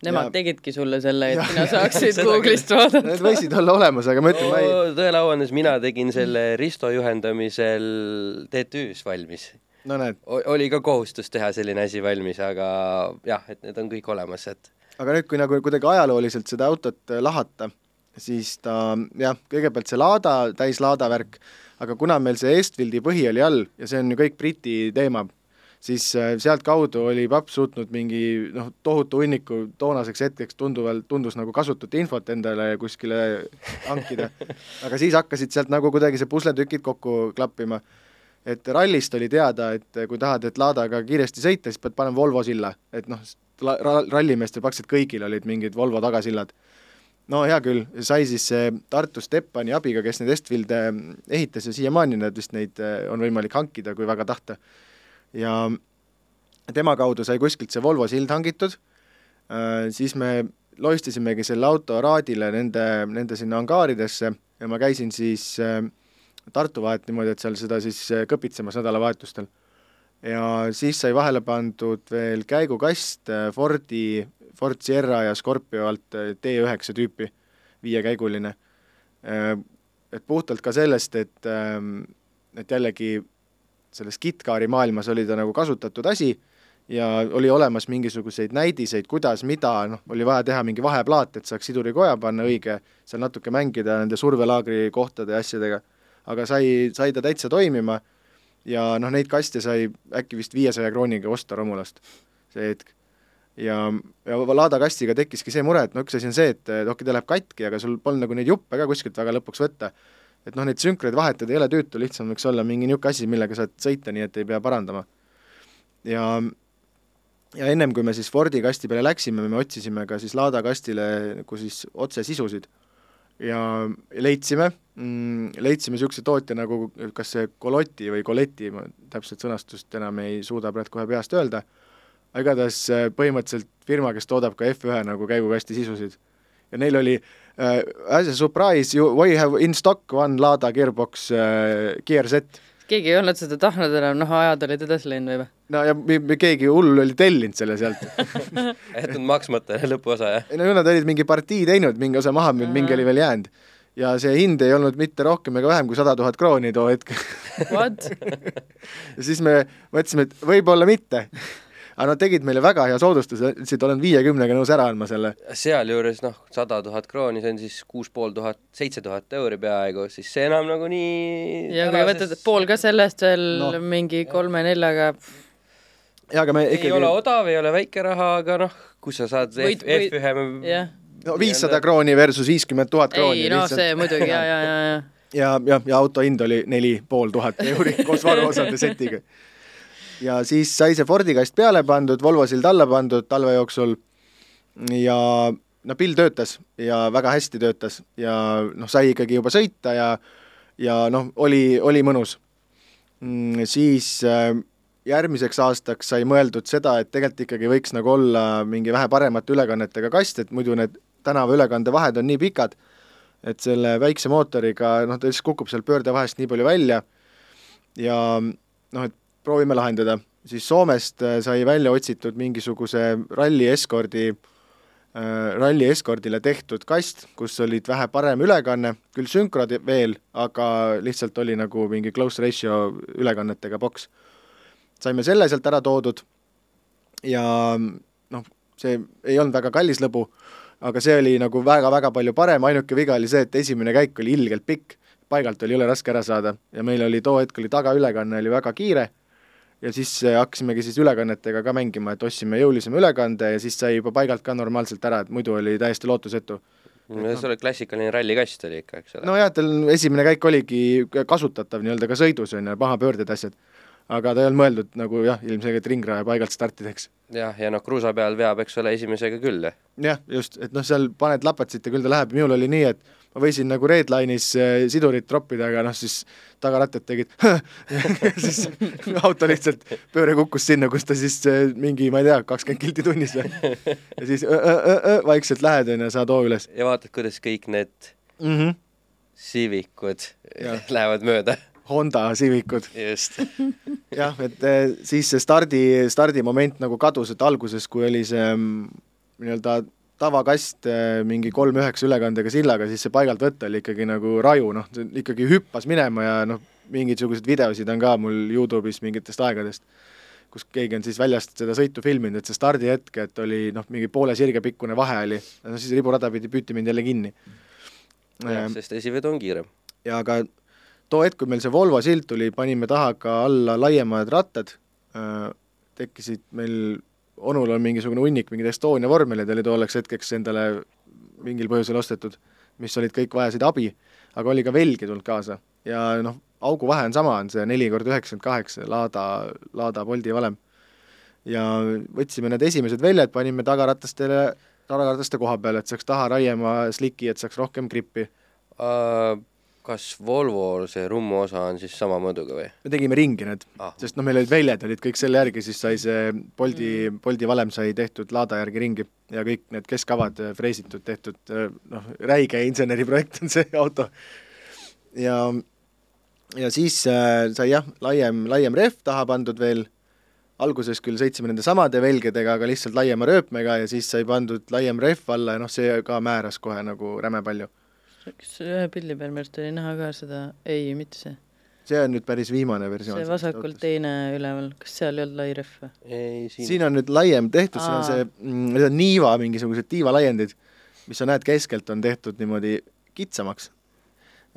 Nemad Ja- tegidki sulle selle, et Ja- sina saaksid Google'ist Need vaadata. võisid olla olemas, aga ma ütlen, ma ei, tõele au andes mina tegin selle Risto juhendamisel TTÜ-s valmis. no näed, oli ka kohustus teha selline asi valmis, aga jah, et need on kõik olemas, et aga nüüd, kui nagu kuidagi ajalooliselt seda autot äh, lahata, siis ta jah, kõigepealt see laada, täislaada värk, aga kuna meil see Estfieldi põhi oli all ja see on ju kõik Briti teema, siis äh, sealtkaudu oli papp suutnud mingi noh, tohutu hunniku toonaseks hetkeks tunduvalt, tundus nagu kasutut infot endale kuskile hankida. aga siis hakkasid sealt nagu kuidagi see pusletükid kokku klappima et rallist oli teada, et kui tahad, et laadaga kiiresti sõita, siis pead panema Volvo silla, et noh, rallimeestel praktiliselt kõigil olid mingid Volvo tagasillad. no hea küll, sai siis see Tartu Steppani abiga, kes neid Estfilde ehitas ja siiamaani need vist neid eh, on võimalik hankida, kui väga tahta. ja tema kaudu sai kuskilt see Volvo sild hangitud, siis me loistasimegi selle auto raadile nende, nende sinna angaaridesse ja ma käisin siis äh, Tartu vahet niimoodi, et seal seda siis äh, kõpitsemas nädalavahetustel. Ja siis sai vahele pandud veel käigukast äh, Fordi, Ford Sierra ja Scorpio alt äh, T9 tüüpi, viiekäiguline. Et puhtalt ka sellest, et, et jällegi selles KitKari maailmas oli ta nagu kasutatud asi ja oli olemas mingisuguseid näidiseid, kuidas, mida, noh, oli vaja teha mingi vaheplaat, et saaks sidurikoja panna õige, seal natuke mängida nende survelaagri kohtade ja asjadega aga sai, sai ta täitsa toimima ja noh, neid kaste sai äkki vist viiesaja krooniga osta Romulast see hetk. ja, ja Lada kastiga tekkiski see mure, et no üks asi on see, et okei, ta läheb katki, aga sul polnud nagu neid juppe ka kuskilt väga lõpuks võtta. et noh, neid sünkreid vahetada ei ole tüütu, lihtsam võiks olla mingi niisugune asi, millega saad sõita, nii et ei pea parandama. ja ja ennem kui me siis Fordi kasti peale läksime, me otsisime ka siis laadakastile nagu siis otsesisusid ja leidsime mm,, leidsime niisuguse tootja nagu kas see Coloti või Coleti, ma täpset sõnastust enam ei suuda praegu kohe peast öelda, igatahes äh, põhimõtteliselt firma, kes toodab ka F1 nagu käigukasti sisusid. ja neil oli uh, as a surprise you, we have in stock one Lada gearbox uh, gear set keegi ei olnud seda tahtnud enam, noh, ajad olid edasi läinud või no ja me, me keegi hull oli tellinud selle sealt jätnud maksmata lõpuosa, jah? ei no nad olid mingi partii teinud, mingi osa maha müünud, mingi oli veel jäänud. ja see hind ei olnud mitte rohkem ega vähem kui sada tuhat krooni too hetk What? ja siis me mõtlesime, et võib-olla mitte aga nad tegid meile väga hea soodustuse, ütlesid, olen viiekümnega nõus ära andma selle. sealjuures noh, sada tuhat krooni, see on siis kuus pool tuhat, seitse tuhat euri peaaegu, siis see enam nagu nii ja kui võtad pool ka sellest veel no. mingi kolme-neljaga jaa, aga me ikkagi ei ole odav, ei ole väike raha, aga noh, kui sa saad võid, F, F1 jah. no viissada krooni versus viiskümmend tuhat krooni. ei no lihtsalt. see muidugi ja, ja, ja, ja ja, ja, ja auto hind oli neli pool tuhat euri koos varuosade setiga ja siis sai see Fordi kast peale pandud, Volvo sild alla pandud talve jooksul ja no pill töötas ja väga hästi töötas ja noh, sai ikkagi juba sõita ja ja noh, oli, oli mõnus mm,. Siis äh, järgmiseks aastaks sai mõeldud seda, et tegelikult ikkagi võiks nagu olla mingi vähe paremate ülekannetega kast, et muidu need tänavaülekande vahed on nii pikad, et selle väikse mootoriga noh, ta lihtsalt kukub seal pöördevahest nii palju välja ja noh, et proovime lahendada, siis Soomest äh, sai välja otsitud mingisuguse ralli eskordi äh,, ralli eskordile tehtud kast, kus olid vähe parem ülekanne, küll sünkrod veel, aga lihtsalt oli nagu mingi close ratio ülekannetega boks. saime selle sealt ära toodud ja noh, see ei olnud väga kallis lõbu, aga see oli nagu väga-väga palju parem, ainuke viga oli see, et esimene käik oli ilgelt pikk, paigalt oli jõle raske ära saada ja meil oli too hetk oli tagaülekanne oli väga kiire ja siis äh, hakkasimegi siis ülekannetega ka mängima, et ostsime jõulisema ülekande ja siis sai juba paigalt ka normaalselt ära, et muidu oli täiesti lootusetu. no see oli klassikaline rallikast oli ikka, eks ole? nojah, tal esimene käik oligi kasutatav nii-öelda ka sõidus, on ju, mahapöörded, asjad. aga ta ei olnud mõeldud nagu jah, ilmselgelt ringraja paigalt startideks. jah, ja noh, kruusa peal veab, eks ole, esimesega küll. jah, just, et noh, seal paned lapatsit ja küll ta läheb, minul oli nii, et ma võisin nagu redline'is äh, sidurit troppida, aga noh, siis tagarattad tegid siis auto lihtsalt, pööre kukkus sinna, kus ta siis äh, mingi, ma ei tea, kakskümmend kilti tunnis või. ja siis öö, öö, öö, vaikselt lähed, on ju, saad hoo üles. ja vaatad, kuidas kõik need mm -hmm. Civicud lähevad mööda. Honda Civicud. just jah, et äh, siis see stardi, stardimoment nagu kadus, et alguses, kui oli see mm, nii-öelda tavakast eh, mingi kolm üheksa ülekandega sillaga, siis see paigalt võtta oli ikkagi nagu raju, noh, ikkagi hüppas minema ja noh, mingisuguseid videosid on ka mul Youtube'is mingitest aegadest, kus keegi on siis väljast seda sõitu filminud, et see stardihetk, et oli noh, mingi poole sirge pikkune vahe oli, no siis riburada pidi püüti mind jälle kinni. jah, ehm, sest esivedu on kiirem. ja aga too hetk, kui meil see Volvo silt tuli, panime taha ka alla laiemad rattad, äh, tekkisid meil onul on mingisugune hunnik mingeid Estonia vormeleid oli tolleks hetkeks endale mingil põhjusel ostetud, mis olid, kõik vajasid abi, aga oli ka velgi tulnud kaasa ja noh, auguvahe on sama, on see neli korda üheksakümmend kaheksa Laada, Laada Bolti valem. ja võtsime need esimesed väljad, panime tagaratastele, tagarataste koha peale, et saaks taha raiema sliki, et saaks rohkem grippi uh kas Volvo see rummu osa on siis sama mõõduga või? me tegime ringi need ah., sest noh, meil olid väljad olid kõik selle järgi, siis sai see Bolti mm., Bolti valem sai tehtud laada järgi ringi ja kõik need keskavad freesitud, tehtud noh, räige inseneriprojekt on see auto. ja, ja siis äh, sai jah, laiem, laiem rehv taha pandud veel, alguses küll sõitsime nende samade velgedega, aga lihtsalt laiema rööpmega ja siis sai pandud laiem rehv alla ja noh, see ka määras kohe nagu räme palju kas ühe pildi peal minu arust oli näha ka seda, ei, mitte see. see on nüüd päris viimane versioon. see vasakult teine üleval, kas seal ei olnud lai rehv või? ei, siin siin on nüüd laiem tehtud, siin on see, mm, need on niiva, mingisugused tiivalaiendid, mis sa näed, keskelt on tehtud niimoodi kitsamaks.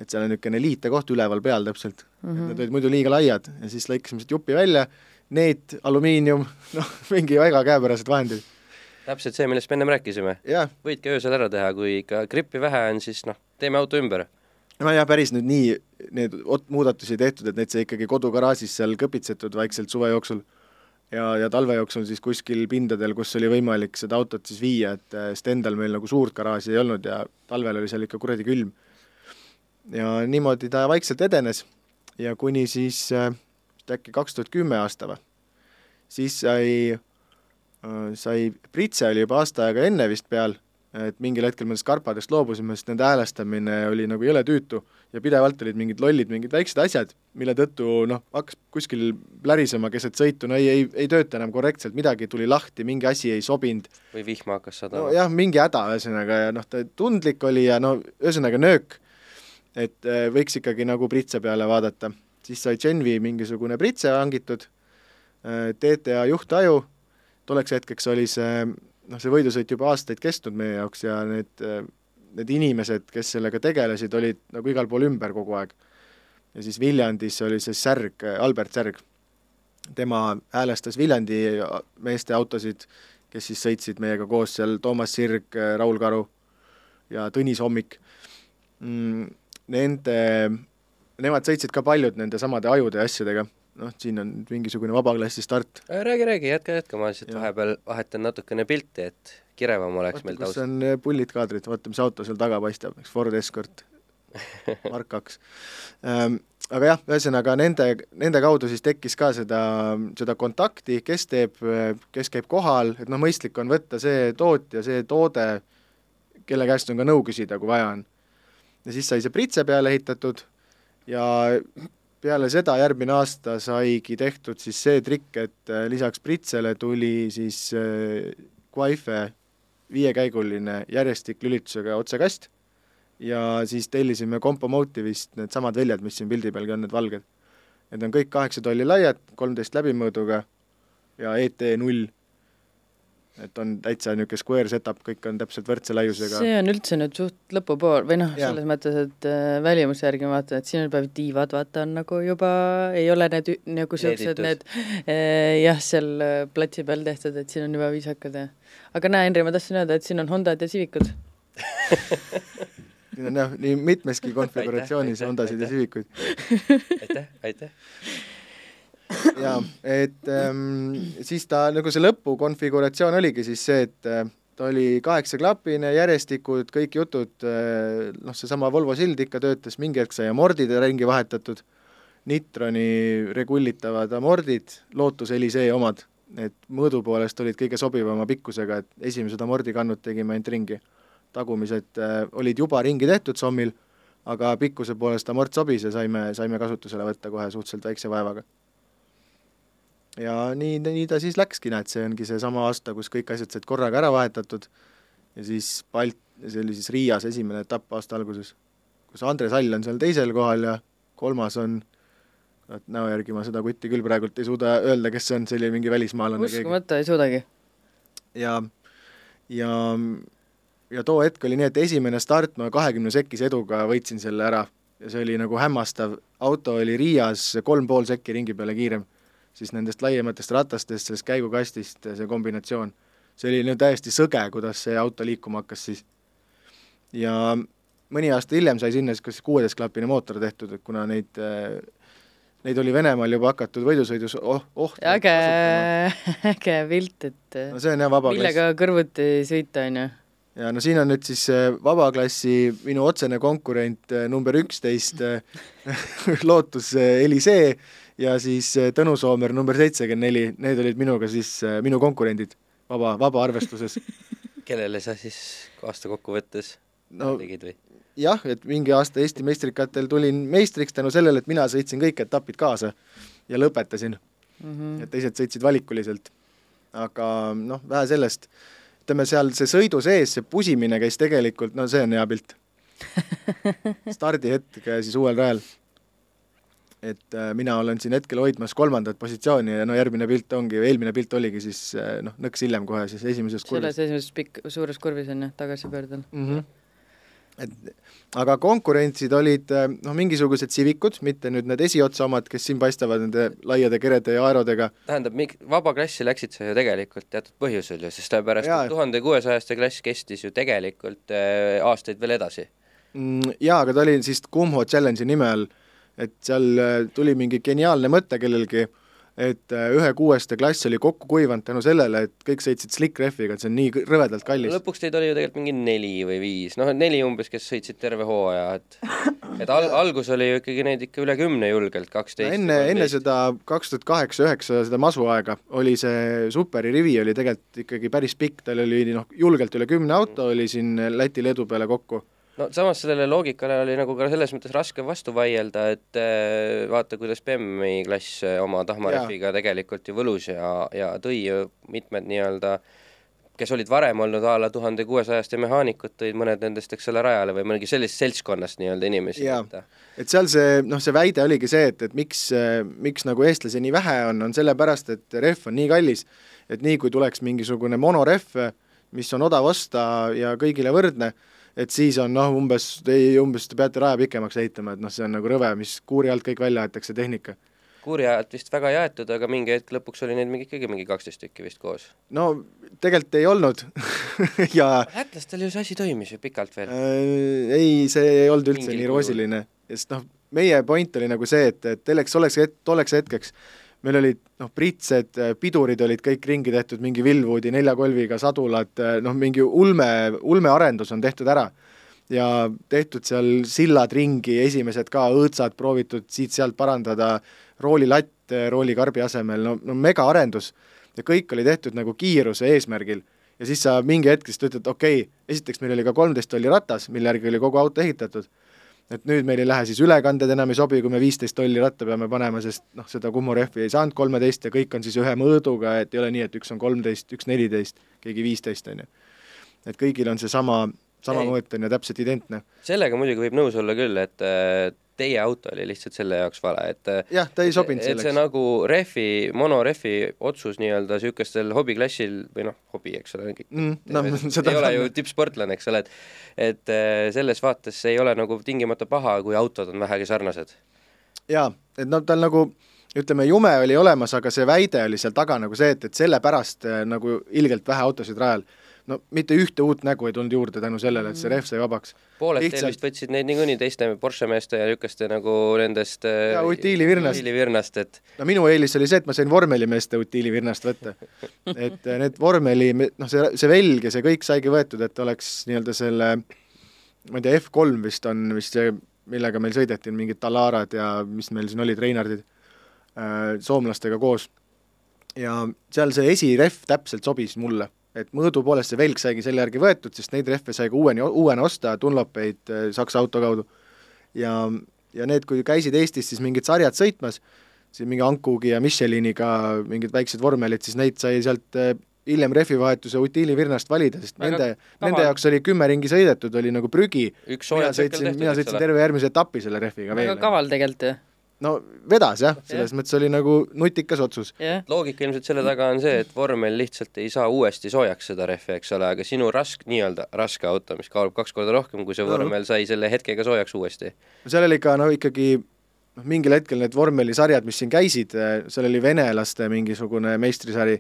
et seal on niisugune liitekoht üleval peal täpselt mm, -hmm. need olid muidu liiga laiad ja siis lõikasime sealt jupi välja, neet, alumiinium, noh, mingi väga käepärased vahendid täpselt see, millest me ennem rääkisime võidki öösel ära teha, kui ikka grippi vähe on, siis noh, teeme auto ümber. no jah, päris nüüd nii need muudatusi tehtud, et neid sai ikkagi kodugaraažis seal kõpitsetud vaikselt suve jooksul ja, ja talve jooksul siis kuskil pindadel, kus oli võimalik seda autot siis viia, et äh, sest endal meil nagu suurt garaaži ei olnud ja talvel oli seal ikka kuradi külm. ja niimoodi ta vaikselt edenes ja kuni siis äh, äkki kaks tuhat kümme aasta või, siis sai äh,, sai, Pritse oli juba aasta aega enne vist peal et mingil hetkel me nendest karpadest loobusime, sest nende häälestamine oli nagu jõle tüütu ja pidevalt olid mingid lollid, mingid väiksed asjad, mille tõttu noh, hakkas kuskil plärisema keset sõitu, no ei, ei, ei tööta enam korrektselt, midagi tuli lahti, mingi asi ei sobinud. või vihma hakkas sadama. nojah, mingi häda ühesõnaga ja noh, ta tundlik oli ja no ühesõnaga nöök, et äh, võiks ikkagi nagu pritse peale vaadata. siis sai Genvi mingisugune pritse hangitud, äh, TTA juhtaju, tolleks hetkeks oli see noh, see võidusõit juba aastaid kestnud meie jaoks ja need, need inimesed, kes sellega tegelesid, olid nagu igal pool ümber kogu aeg. ja siis Viljandis oli see Särg, Albert Särg, tema häälestas Viljandi meeste autosid, kes siis sõitsid meiega koos seal, Toomas Sirg, Raul Karu ja Tõnis Hommik mm,. Nende, nemad sõitsid ka paljud nende samade ajude ja asjadega noh, siin on mingisugune vabaklassi start. Äh, räägi, räägi, jätka, jätka, ma lihtsalt vahepeal vahetan natukene pilti, et kirevam oleks meil taust. kus on äh, pullid kaadrid, vaata, mis auto seal taga paistab, eks Ford Escort Mark kaks ähm,. aga jah, ühesõnaga nende, nende kaudu siis tekkis ka seda, seda kontakti, kes teeb, kes käib kohal, et noh, mõistlik on võtta see tootja, see toode, kelle käest on ka nõu küsida, kui vaja on. ja siis sai see pritse peale ehitatud ja peale seda järgmine aasta saigi tehtud siis see trikk, et äh, lisaks pritsele tuli siis Guaife äh, viiekäiguline järjestik lülitusega otsekast ja siis tellisime Compomotive'ist needsamad väljad, mis siin pildi pealgi on, need valged. Need on kõik kaheksa tolli laiad, kolmteist läbimõõduga ja ET null et on täitsa niisugune square setup, kõik on täpselt võrdse laiusega. see on üldse nüüd suht lõpupool või noh, selles mõttes, et äh, välimuse järgi ma vaatan, et siin on juba tiivad, vaata, on nagu juba, ei ole need nagu niisugused need äh, jah, seal äh, platsi peal tehtud, et siin on juba viisakad ja aga näe, Henri, ma tahtsin öelda, et siin on Hondad ja Civicud siin on jah, nii mitmeski konfiguratsioonis Hondasid ja Civicuid. aitäh, aitäh jaa, et ähm, siis ta nagu see lõpukonfiguratsioon oligi siis see, et äh, ta oli kaheksaklapine, järjestikud, kõik jutud äh,, noh, seesama Volvo sild ikka töötas, mingi hetk sai amordid ringi vahetatud, Nitroni regulitavad amordid, Lotus Elisee omad, need mõõdu poolest olid kõige sobivama pikkusega, et esimesed amordikannud tegime ainult ringi. tagumised äh, olid juba ringi tehtud sommil, aga pikkuse poolest amort sobis ja saime, saime kasutusele võtta kohe suhteliselt väikse vaevaga ja nii, nii ta siis läkski, näed, see ongi seesama aasta, kus kõik asjad said korraga ära vahetatud. Ja siis Balt-, see oli siis Riias esimene etapp aasta alguses, kus Andres Hall on seal teisel kohal ja kolmas on et näo järgi ma seda kutti küll praegult ei suuda öelda, kes see on, see oli mingi välismaalane uskumatu, ei suudagi. ja, ja, ja too hetk oli nii, et esimene start ma kahekümne sekkise eduga võitsin selle ära. Ja see oli nagu hämmastav, auto oli Riias kolm pool sekki ringi peale kiirem siis nendest laiematest ratastest, sellest käigukastist, see kombinatsioon, see oli no täiesti sõge, kuidas see auto liikuma hakkas siis. ja mõni aasta hiljem sai sinna siis kas kuueteistklapine mootor tehtud, et kuna neid Neid oli Venemaal juba hakatud võidusõidus oh, oh äge, äge pilt, et no see on jah vaba millega klass. kõrvuti sõita, on ju. ja no siin on nüüd siis vabaklassi minu otsene konkurent number üksteist Lotus Elisee ja siis äh, Tõnu Soomer number seitsekümmend neli, need olid minuga siis äh, minu konkurendid vaba, vaba arvestuses kellele sa siis aasta kokkuvõttes no, tegid või? jah, et mingi aasta Eesti meistrikatel tulin meistriks tänu sellele, et mina sõitsin kõik etapid kaasa ja lõpetasin mm. -hmm. et teised sõitsid valikuliselt. aga noh, vähe sellest, ütleme seal see sõidu sees, see pusimine käis tegelikult, no see on hea pilt stardihetk siis uuel rajal et äh, mina olen siin hetkel hoidmas kolmandat positsiooni ja no järgmine pilt ongi, eelmine pilt oligi siis äh, noh, nõks hiljem kohe siis esimeses kurvis. selles esimeses pikk, suures kurvis on jah, tagasipöördel mm. -hmm. et aga konkurentsid olid äh, noh, mingisugused Civicud, mitte nüüd need esiotsa omad, kes siin paistavad nende laiade kerede ja aerodega. tähendab, mik-, vabaklassi läksid sa ju tegelikult teatud põhjusel ju, sest sellepärast, et tuhande kuuesajaste klass kestis ju tegelikult äh, aastaid veel edasi mm,. Jaa, aga ta oli siis Kumho Challenge'i nime all et seal äh, tuli mingi geniaalne mõte kellelgi, et äh, ühe kuueste klass oli kokku kuivanud tänu sellele, et kõik sõitsid slick rehviga, et see on nii rõvedalt kallis. lõpuks teid oli ju tegelikult mingi neli või viis, noh, neli umbes, kes sõitsid terve hooaja, et et al-, algus oli ju ikkagi neid ikka üle kümne julgelt, kaksteist. enne, enne seda kaks tuhat kaheksa, üheksa, seda masuaega oli see Superi rivi oli tegelikult ikkagi päris pikk, tal oli noh, julgelt üle kümne auto oli siin Läti-Leedu peale kokku. No samas sellele loogikale oli nagu ka selles mõttes raske vastu vaielda, et äh, vaata, kuidas BMW klass äh, oma tahmarehviga tegelikult ju võlus ja, ja tõi ju mitmed nii-öelda kes olid varem olnud a la tuhande kuuesajaste mehaanikud, tõid mõned nendest, eks ole, rajale või mõnegi sellisest seltskonnast nii-öelda inimesi. Jaa. et seal see, noh, see väide oligi see, et, et miks, miks nagu eestlasi nii vähe on, on sellepärast, et rehv on nii kallis, et nii, kui tuleks mingisugune monorehv, mis on odav osta ja kõigile võrdne, et siis on noh, umbes, ei, umbes te peate raja pikemaks ehitama, et noh, see on nagu rõve, mis kuuri alt kõik välja aetakse, tehnika. kuurjad vist väga jaetud, aga mingi hetk lõpuks oli neid mingi ikkagi mingi kaksteist tükki vist koos. no tegelikult ei olnud ja lätlastel ju see asi toimis ju pikalt veel. äh, ei, see ei olnud üldse Mingil nii roosiline, sest noh, meie point oli nagu see, et, et selleks oleks tolleks hetkeks meil olid noh, pritsed, pidurid olid kõik ringi tehtud, mingi Willwoodi neljakolviga sadulad, noh, mingi ulme, ulmearendus on tehtud ära. ja tehtud seal sillad ringi, esimesed ka õõtsad proovitud siit-sealt parandada, roolilatt roolikarbi asemel, no, no megaarendus. ja kõik oli tehtud nagu kiiruse eesmärgil. ja siis sa mingi hetk siis ütled, okei okay,, esiteks meil oli ka kolmteist tolli ratas, mille järgi oli kogu auto ehitatud, et nüüd meil ei lähe siis ülekanded enam ei sobi, kui me viisteist tolli ratta peame panema, sest noh, seda Kumu rehvi ei saanud kolmeteist ja kõik on siis ühe mõõduga, et ei ole nii, et üks on kolmteist, üks neliteist, keegi viisteist, on ju. et kõigil on seesama, sama Ei. mõõt on ju täpselt identne. sellega muidugi võib nõus olla küll, et teie auto oli lihtsalt selle jaoks vale, et jah, ta ei sobinud et see selleks. nagu rehvi, monorehvi otsus nii-öelda niisugustel hobiklassil või noh, hobi, eks ole, Mm, noh, seda ei ole ju tippsportlane, eks ole, et et äh, selles vaates ei ole nagu tingimata paha, kui autod on vähegi sarnased. jaa, et noh, tal nagu ütleme, jume oli olemas, aga see väide oli seal taga nagu see, et, et sellepärast äh, nagu ilgelt vähe autosid rajal. No mitte ühte uut nägu ei tulnud juurde tänu sellele, et see rehv sai vabaks. pooled Lihtsalt- vist võtsid neid niikuinii teiste Porsche meeste ja niisuguste nagu nendest äh, Jaa, utiilivirnast. utiilivirnast, et no minu eelis oli see, et ma sain vormelimeeste utiilivirnast võtta. et äh, need vormeli, noh, see, see velg ja see kõik saigi võetud, et oleks nii-öelda selle, ma ei tea, F3 vist on vist see, millega meil sõideti, mingid Talarad ja mis meil siin olid, Reinardid, soomlastega koos. ja seal see esirehv täpselt sobis mulle, et mõõdu poolest see velg saigi selle järgi võetud, sest neid rehve sai ka uueni, uuena osta, Dunlopeid äh, Saksa auto kaudu. ja, ja need, kui käisid Eestis siis mingid sarjad sõitmas, siin mingi Ankugi ja Micheliniga mingid väiksed vormelid, siis neid sai sealt äh, hiljem rehvivahetuse utiilivirnast valida, sest Väga nende, nende jaoks oli kümme ringi sõidetud, oli nagu prügi, mina sõitsin, mina sõitsin terve järgmise etapi selle rehviga veel. kaval tegelikult ju, no vedas jah, selles mõttes oli nagu nutikas otsus. loogika ilmselt selle taga on see, et vormel lihtsalt ei saa uuesti soojaks seda rehvi, eks ole, aga sinu rask, nii-öelda raske auto, mis kaalub kaks korda rohkem kui see vormel, sai selle hetkega soojaks uuesti. seal oli ka no ikkagi noh, mingil hetkel need vormelisarjad, mis siin käisid, seal oli venelaste mingisugune meistrisari,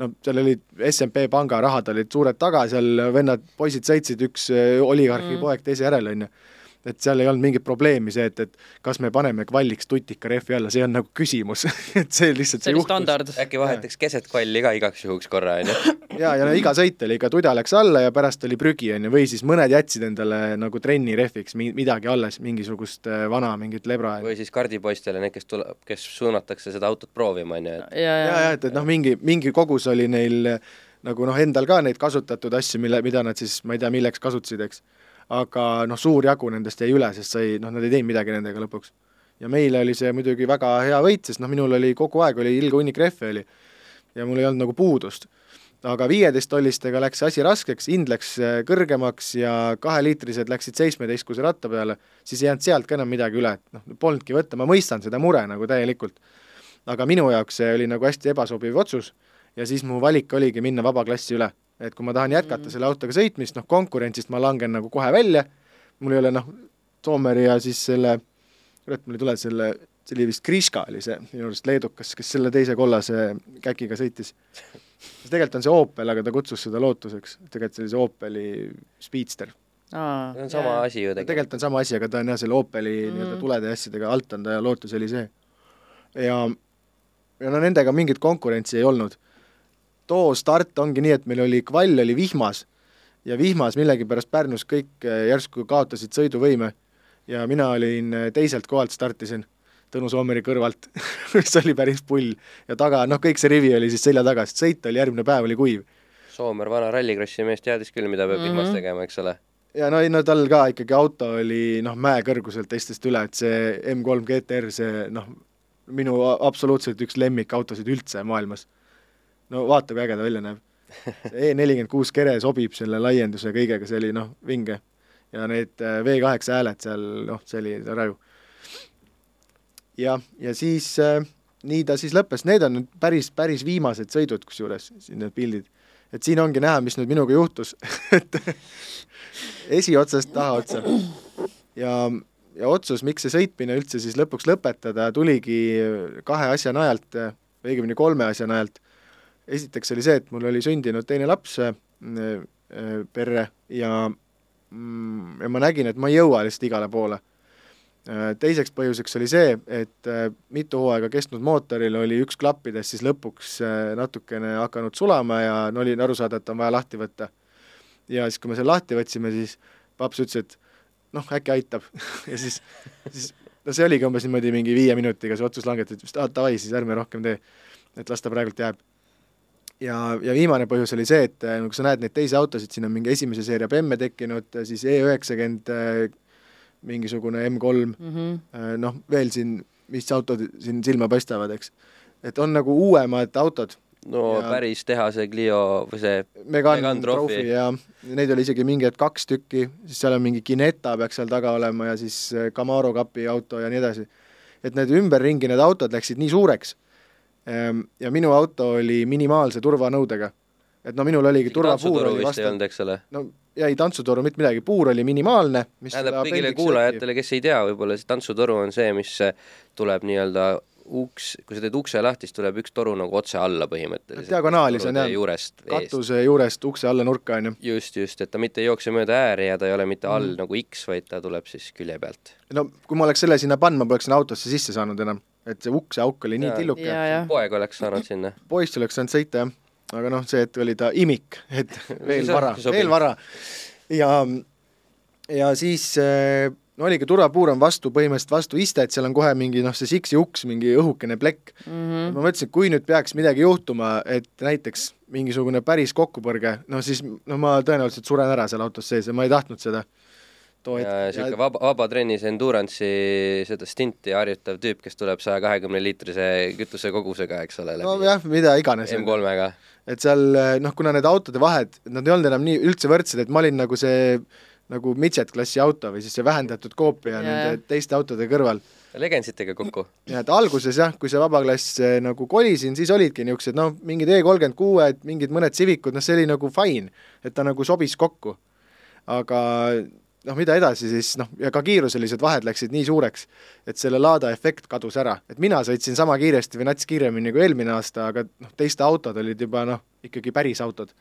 no seal olid SMP panga rahad olid suured taga, seal vennad, poisid sõitsid, üks eh, oligarhi mm. poeg teise järel, on ju. Et seal ei olnud mingit probleemi see, et, et kas me paneme kvalliks tutika rehvi alla, see on nagu küsimus et see lihtsalt see oli standard. äkki vahetaks keset kvalli ka igaks juhuks korra, on ju? ja, ja no iga sõit oli ikka tuda läks alla ja pärast oli prügi, on ju, või siis mõned jätsid endale nagu trenni rehviks mi- midagi alles, mingisugust eh, vana mingit lebra. või siis kardipoistele, need, kes tuleb, kes suunatakse seda autot proovima, on ju, et ja, ja, ja et, et noh, mingi, mingi kogus oli neil nagu noh, endal ka neid kasutatud asju, mille, mida nad siis, ma ei tea, milleks kasutasid, eks. Aga noh, suur jagu nendest jäi üle, sest sai, noh, nad ei teinud midagi nendega lõpuks. ja meile oli see muidugi väga hea võit, sest noh, minul oli kogu aeg oli ilge hunnik rehve oli ja mul ei olnud nagu puudust. aga viieteisttollistega läks see asi raskeks, hind läks eh, kõrgemaks ja kaheliitrised läksid seitsmeteistkuse ratta peale, siis ei jäänud sealt ka enam midagi üle, et noh, polnudki võtta, ma mõistan seda mure nagu täielikult. aga minu jaoks see oli nagu hästi ebasobiv otsus ja siis mu valik oligi minna vabaklassi üle. Et kui ma tahan jätkata Mhm. selle autoga sõitmist, noh konkurentsist ma langen nagu kohe välja, mul ei ole noh, Soomeri ja siis selle, kurat, mul ei tule selle, see oli vist Kriška oli see minu arust leedukas, kes selle teise kollase käkiga sõitis. sest tegelikult on see Opel, aga ta kutsus seda Lotuseks, tegelikult see oli see Opeli Speedster. aa, see on sama asi ju tegelikult. tegelikult on sama asi, aga ta on jah, selle Opeli mm. Nii-öelda tulede ja asjadega alt on ta ja Lotus oli see. ja ja no nendega mingit konkurentsi ei olnud. Too start ongi nii, et meil oli, kvall oli vihmas ja vihmas millegipärast Pärnus kõik äh, järsku kaotasid sõiduvõime ja mina olin äh, teiselt kohalt startisin Tõnu Soomeri kõrvalt mis oli päris pull. ja taga, noh, kõik see rivi oli siis selja taga, sest sõit oli järgmine päev, oli kuiv. Soomer, vana rallikrossi mees, teadis küll, mida peab vihmas mm -hmm. tegema, eks ole ja no ei no tal ka ikkagi auto oli noh, mäekõrguselt teistest üle, et see M3 GTR, see noh, minu absoluutselt üks lemmikautosid üldse maailmas. No vaata, kui äge ta välja näeb. see E46 kere sobib selle laienduse kõigega, see oli noh, vinge. ja need äh, V8 hääled seal, noh, see oli raju. jah, ja siis äh, nii ta siis lõppes, need on nüüd päris, päris viimased sõidud, kusjuures, siin need pildid. et siin ongi näha, mis nüüd minuga juhtus et esiotsast tahaotsa. ja, ja otsus, miks see sõitmine üldse siis lõpuks lõpetada, tuligi kahe asja najalt, õigemini kolme asja najalt. Esiteks oli see, et mul oli sündinud teine laps äh, äh, perre ja mm, ja ma nägin, et ma ei jõua lihtsalt igale poole äh, teiseks põhjuseks oli see, et mitu hooaega kestnud mootoril oli üks klappidest siis lõpuks natukene hakanud sulama ja no oli aru saada, et on vaja lahti võtta. ja siis, kui me selle lahti võtsime, siis paps ütles, et noh, äkki aitab ja siis, siis no see oligi umbes niimoodi mingi viie minutiga see otsus langetati, aa davai, siis ärme rohkem tee. et las ta praegult jääb. Ja, ja viimane põhjus oli see, et nagu sa näed neid teisi autosid, siin on mingi esimese seeria BM-e tekkinud, siis E üheksakümmend, mingisugune M3 mm -hmm., noh, veel siin, mis autod siin silma paistavad, eks. et on nagu uuemad autod no ja päris tehase Clio või see Megan, Megan Trophy ja neid oli isegi mingi hetk kaks tükki, siis seal on mingi Ginetta peaks seal taga olema ja siis äh, Camaro kapi auto ja nii edasi. et need ümberringi, need autod läksid nii suureks ja minu auto oli minimaalse turvanõudega. et no minul oligi turvapuur oli vastu. no ja ei tantsutoru mitte midagi, puur oli minimaalne. tähendab kõigile kuulajatele, kes ei tea, võib-olla see tantsutoru on see, mis tuleb nii-öelda uks, kui sa teed ukse lahti, siis tuleb üks toru nagu otse alla põhimõtteliselt. diagonaalis on jah, katuse juurest ukse alla nurka, on ju. just, just, et ta mitte ei jookse mööda ääri ja ta ei ole mitte all mm. nagu X, vaid ta tuleb siis külje pealt. no kui ma oleks selle sinna pannud, ma poleks sinna autosse sisse saanud enam, et see ukseauk oli nii ja, tilluke. poeg oleks saanud sinna. poiss oleks saanud sõita, jah. aga noh, see, et oli ta imik, et veel vara, veel vara. ja, ja siis äh, no oligi, turvapuur on vastu, põhimõtteliselt vastu istet, seal on kohe mingi noh, see siksi uks, mingi õhukene plekk mm. -hmm. ma mõtlesin, et kui nüüd peaks midagi juhtuma, et näiteks mingisugune päris kokkupõrge, no siis no ma tõenäoliselt suren ära seal autos sees ja ma ei tahtnud seda. Ja niisugune vaba, vabatrennis endurance'i seda stinti harjutav tüüp, kes tuleb saja kahekümne liitrise kütusekogusega, eks ole. nojah, mida iganes. M3-ga. et seal noh, kuna need autode vahed, nad ei olnud enam nii üldse võrdsed, et ma olin nagu see nagu midget-klassi auto või siis see vähendatud koopia yeah. nende teiste autode kõrval. Legendsitega kokku. ja et alguses jah, kui see vabaklass eh, nagu kolisin, siis olidki niisugused noh, mingid E kolmkümmend kuued, mingid mõned Civicud, noh see oli nagu fine, et ta nagu sobis kokku. aga noh, mida edasi siis noh, ja ka kiiruselised vahed läksid nii suureks, et selle laada efekt kadus ära, et mina sõitsin sama kiiresti või nats kiiremini kui eelmine aasta, aga noh, teiste autod olid juba noh, ikkagi päris autod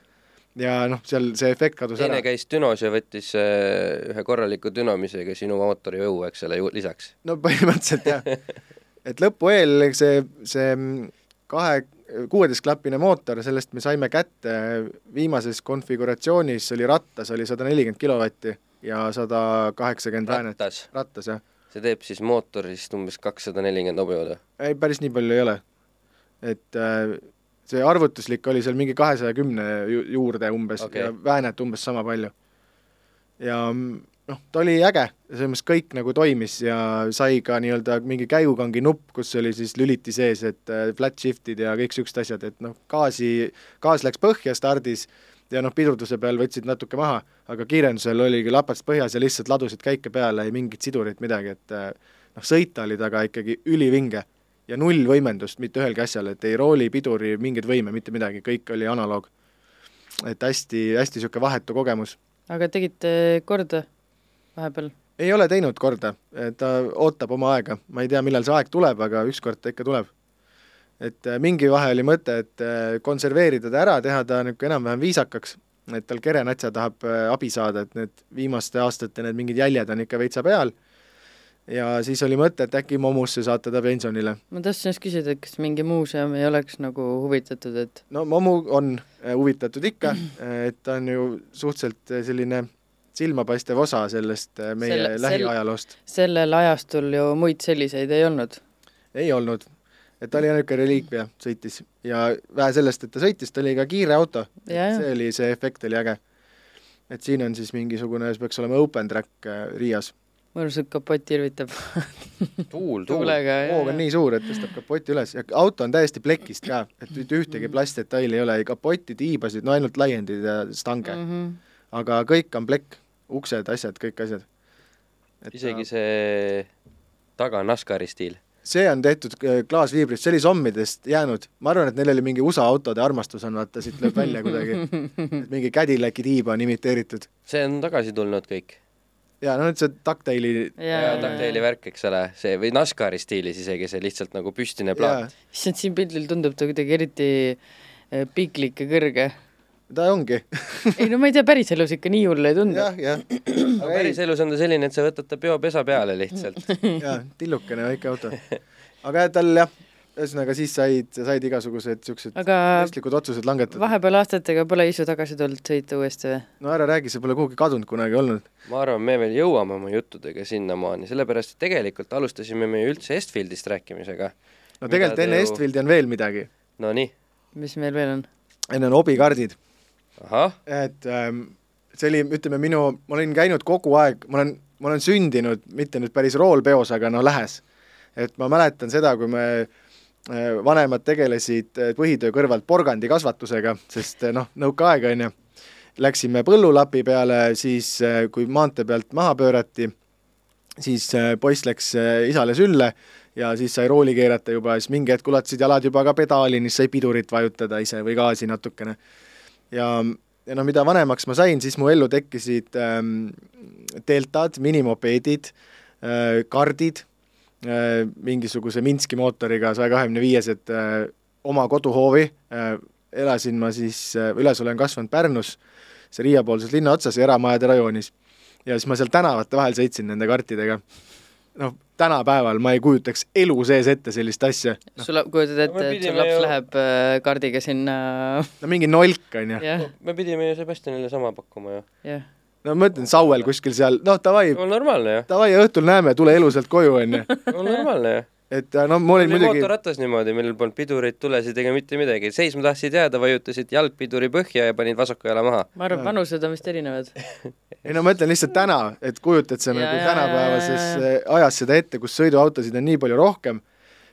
ja noh, seal see efekt kadus teine ära. teine käis dünos ja võttis äh, ühe korraliku dünomisega sinu mootori õu, eks ole, lisaks. no põhimõtteliselt jah. et lõpu eel see, see kahe, kuueteistklapine mootor, sellest me saime kätte viimases konfiguratsioonis, oli rattas, oli sada nelikümmend kilovatti ja sada kaheksakümmend väänet. rattas, jah. see teeb siis mootorist umbes kakssada nelikümmend hobujõudu? ei, päris nii palju ei ole. et äh, see arvutuslik oli seal mingi kahesaja kümne juurde umbes okay. ja väänet umbes sama palju. ja noh, ta oli äge, selles mõttes kõik nagu toimis ja sai ka nii-öelda mingi käigukangi nupp, kus oli siis lüliti sees, et äh, flat shift'id ja kõik niisugused asjad, et noh, gaasi, gaas läks põhja stardis ja noh, pidurduse peal võtsid natuke maha, aga kiirendusel oligi lapats põhjas ja lihtsalt ladusid käike peale, ei mingit sidurit, midagi, et äh, noh, sõita oli taga ikkagi ülivinge ja null võimendust mitte ühelgi asjal, et ei rooli, piduri, mingeid võime, mitte midagi, kõik oli analoog. et hästi, hästi niisugune vahetu kogemus. aga tegite korda vahepeal? ei ole teinud korda, ta ootab oma aega, ma ei tea, millal see aeg tuleb, aga ükskord ta ikka tuleb. Et äh, mingi vahe oli mõte, et äh, konserveerida ta ära, teha ta niisugune enam-vähem viisakaks, et tal kerenatsa tahab äh, abi saada, et need viimaste aastate need mingid jäljed on ikka veitsa peal ja siis oli mõte, et äkki Momusse saata ta pensionile. ma tahtsin just küsida, et kas mingi muuseum ei oleks nagu huvitatud, et no Momu on huvitatud ikka, et ta on ju suhteliselt selline silmapaistev osa sellest meie selle, lähiajaloost. sellel ajastul ju muid selliseid ei olnud. ei olnud, et ta oli ainuke reliikvia, sõitis ja vähe sellest, et ta sõitis, ta oli ka kiire auto, jaa. see oli, see efekt oli äge. et siin on siis mingisugune, see peaks olema open track äh, Riias. mõnusalt kapott irvitab tuul, tuul. tuulega ja hoog on nii suur, et tõstab kapoti üles ja auto on täiesti plekist ka, et mitte ühtegi plastdetaili ei ole, ei kapotti, tiibasid, no ainult laiendid ja stange mm, mm. -hmm. aga kõik on plekk, uksed, asjad, kõik asjad. isegi see taga NASCARi stiil. See on tehtud äh, klaasviibrist, see oli sommidest jäänud, ma arvan, et neil oli mingi USA autode armastus on vaata, siit lööb välja kuidagi, et mingi Cadillaci tiiba on imiteeritud. see on tagasi tulnud kõik. ja no nüüd see Ducktaili ja Ducktaili värk, eks ole, see või NASCAri stiilis isegi see lihtsalt nagu püstine plaat. issand, siin pildil tundub ta kuidagi eriti äh, piklik ja kõrge. Ta ongi ei no ma ei tea, päriselus ikka nii hull ei tundu. jah, jah. aga päris elus on ta selline, et sa võtad ta peopesa peale lihtsalt. jaa, tillukene väike auto. aga jah, tal jah, ühesõnaga siis said, said igasugused siuksed aga mõistlikud otsused langetatud. vahepeal aastatega pole isu tagasi tulnud sõita uuesti või? no ära räägi, see pole kuhugi kadunud kunagi olnud. ma arvan, me veel jõuame oma juttudega sinnamaani, sellepärast et tegelikult alustasime me ju üldse Estfieldist rääkimisega. no tegelikult te enne ju- Estfieldi on veel midagi. Nonii, mis meil veel on? enne on hobikardid, ahah, et ähm, see oli, ütleme minu, ma olin käinud kogu aeg, ma olen, ma olen sündinud mitte nüüd päris roolpeos, aga no lähes. et ma mäletan seda, kui me äh, vanemad tegelesid äh, põhitöö kõrvalt porgandikasvatusega, sest äh, noh, nõukaaeg on ju, läksime põllulapi peale, siis kui maantee pealt maha pöörati, siis poiss läks isale sülle ja siis sai rooli keerata juba, siis mingi hetk ulatasid jalad juba ka pedaalini, siis sai pidurit vajutada ise või gaasi natukene ja, ja no mida vanemaks ma sain, siis mu ellu tekkisid ähm, deltad, minimopeedid äh,, kardid äh,, mingisuguse Minski mootoriga saja kahekümne viiesed äh, oma koduhoovi äh,, elasin ma siis äh,, üles olen kasvanud Pärnus, see Riia poolses linna otsas ja eramajade rajoonis. ja siis ma seal tänavate vahel sõitsin nende kartidega. noh, tänapäeval ma ei kujutaks elu sees ette sellist asja, sul, kujutad No ette et sul laps ju- läheb äh, kardiga sinna, no mingi nolk on ju. jah, me pidime ju Sebastianile sama pakkuma ju. jah. no ma ütlen, Sauel kuskil seal, noh davai, on normaalne ju, davai õhtul näeme, tule elusalt koju onju. on normaalne ju. Et no ma olin oli muidugi, mootorratas niimoodi, millel polnud pidureid, tulesid ega mitte midagi, seisma tahtsid jääda, vajutasid jalgpiduri põhja ja panid vasaku jala maha. ma arvan, vanused on vist erinevad. ei no ma ütlen lihtsalt täna, et kujutad sa nagu tänapäevases eh, ajas seda ette, kus sõiduautosid on nii palju rohkem,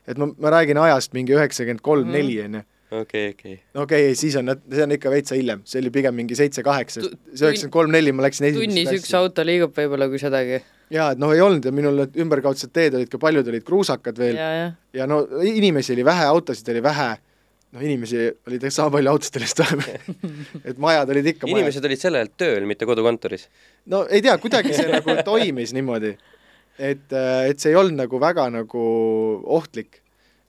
et ma, ma räägin ajast mingi üheksakümmend kolm, Mhm. neli onju. okei, okei. okei okay,, siis on, see on ikka veitsa hiljem, see oli pigem mingi seitse-kaheksa, see üheksakümmend kolm, neli ma läksin tunnis esimesse üks auto liigub võib-olla, kui sedagi. jaa, et noh, ei olnud ja minul need ümberkaudsed teed olid ka, paljud olid kruusakad veel ja, jah. ja no inimesi oli vähe, autosid oli vähe, noh inimesi oli tegelikult sama palju autodel vist vähem et majad olid ikka majad. inimesed olid sel ajal tööl, mitte kodukontoris. no ei tea, kuidagi see nagu toimis niimoodi, et, et see ei olnud nagu väga nagu ohtlik.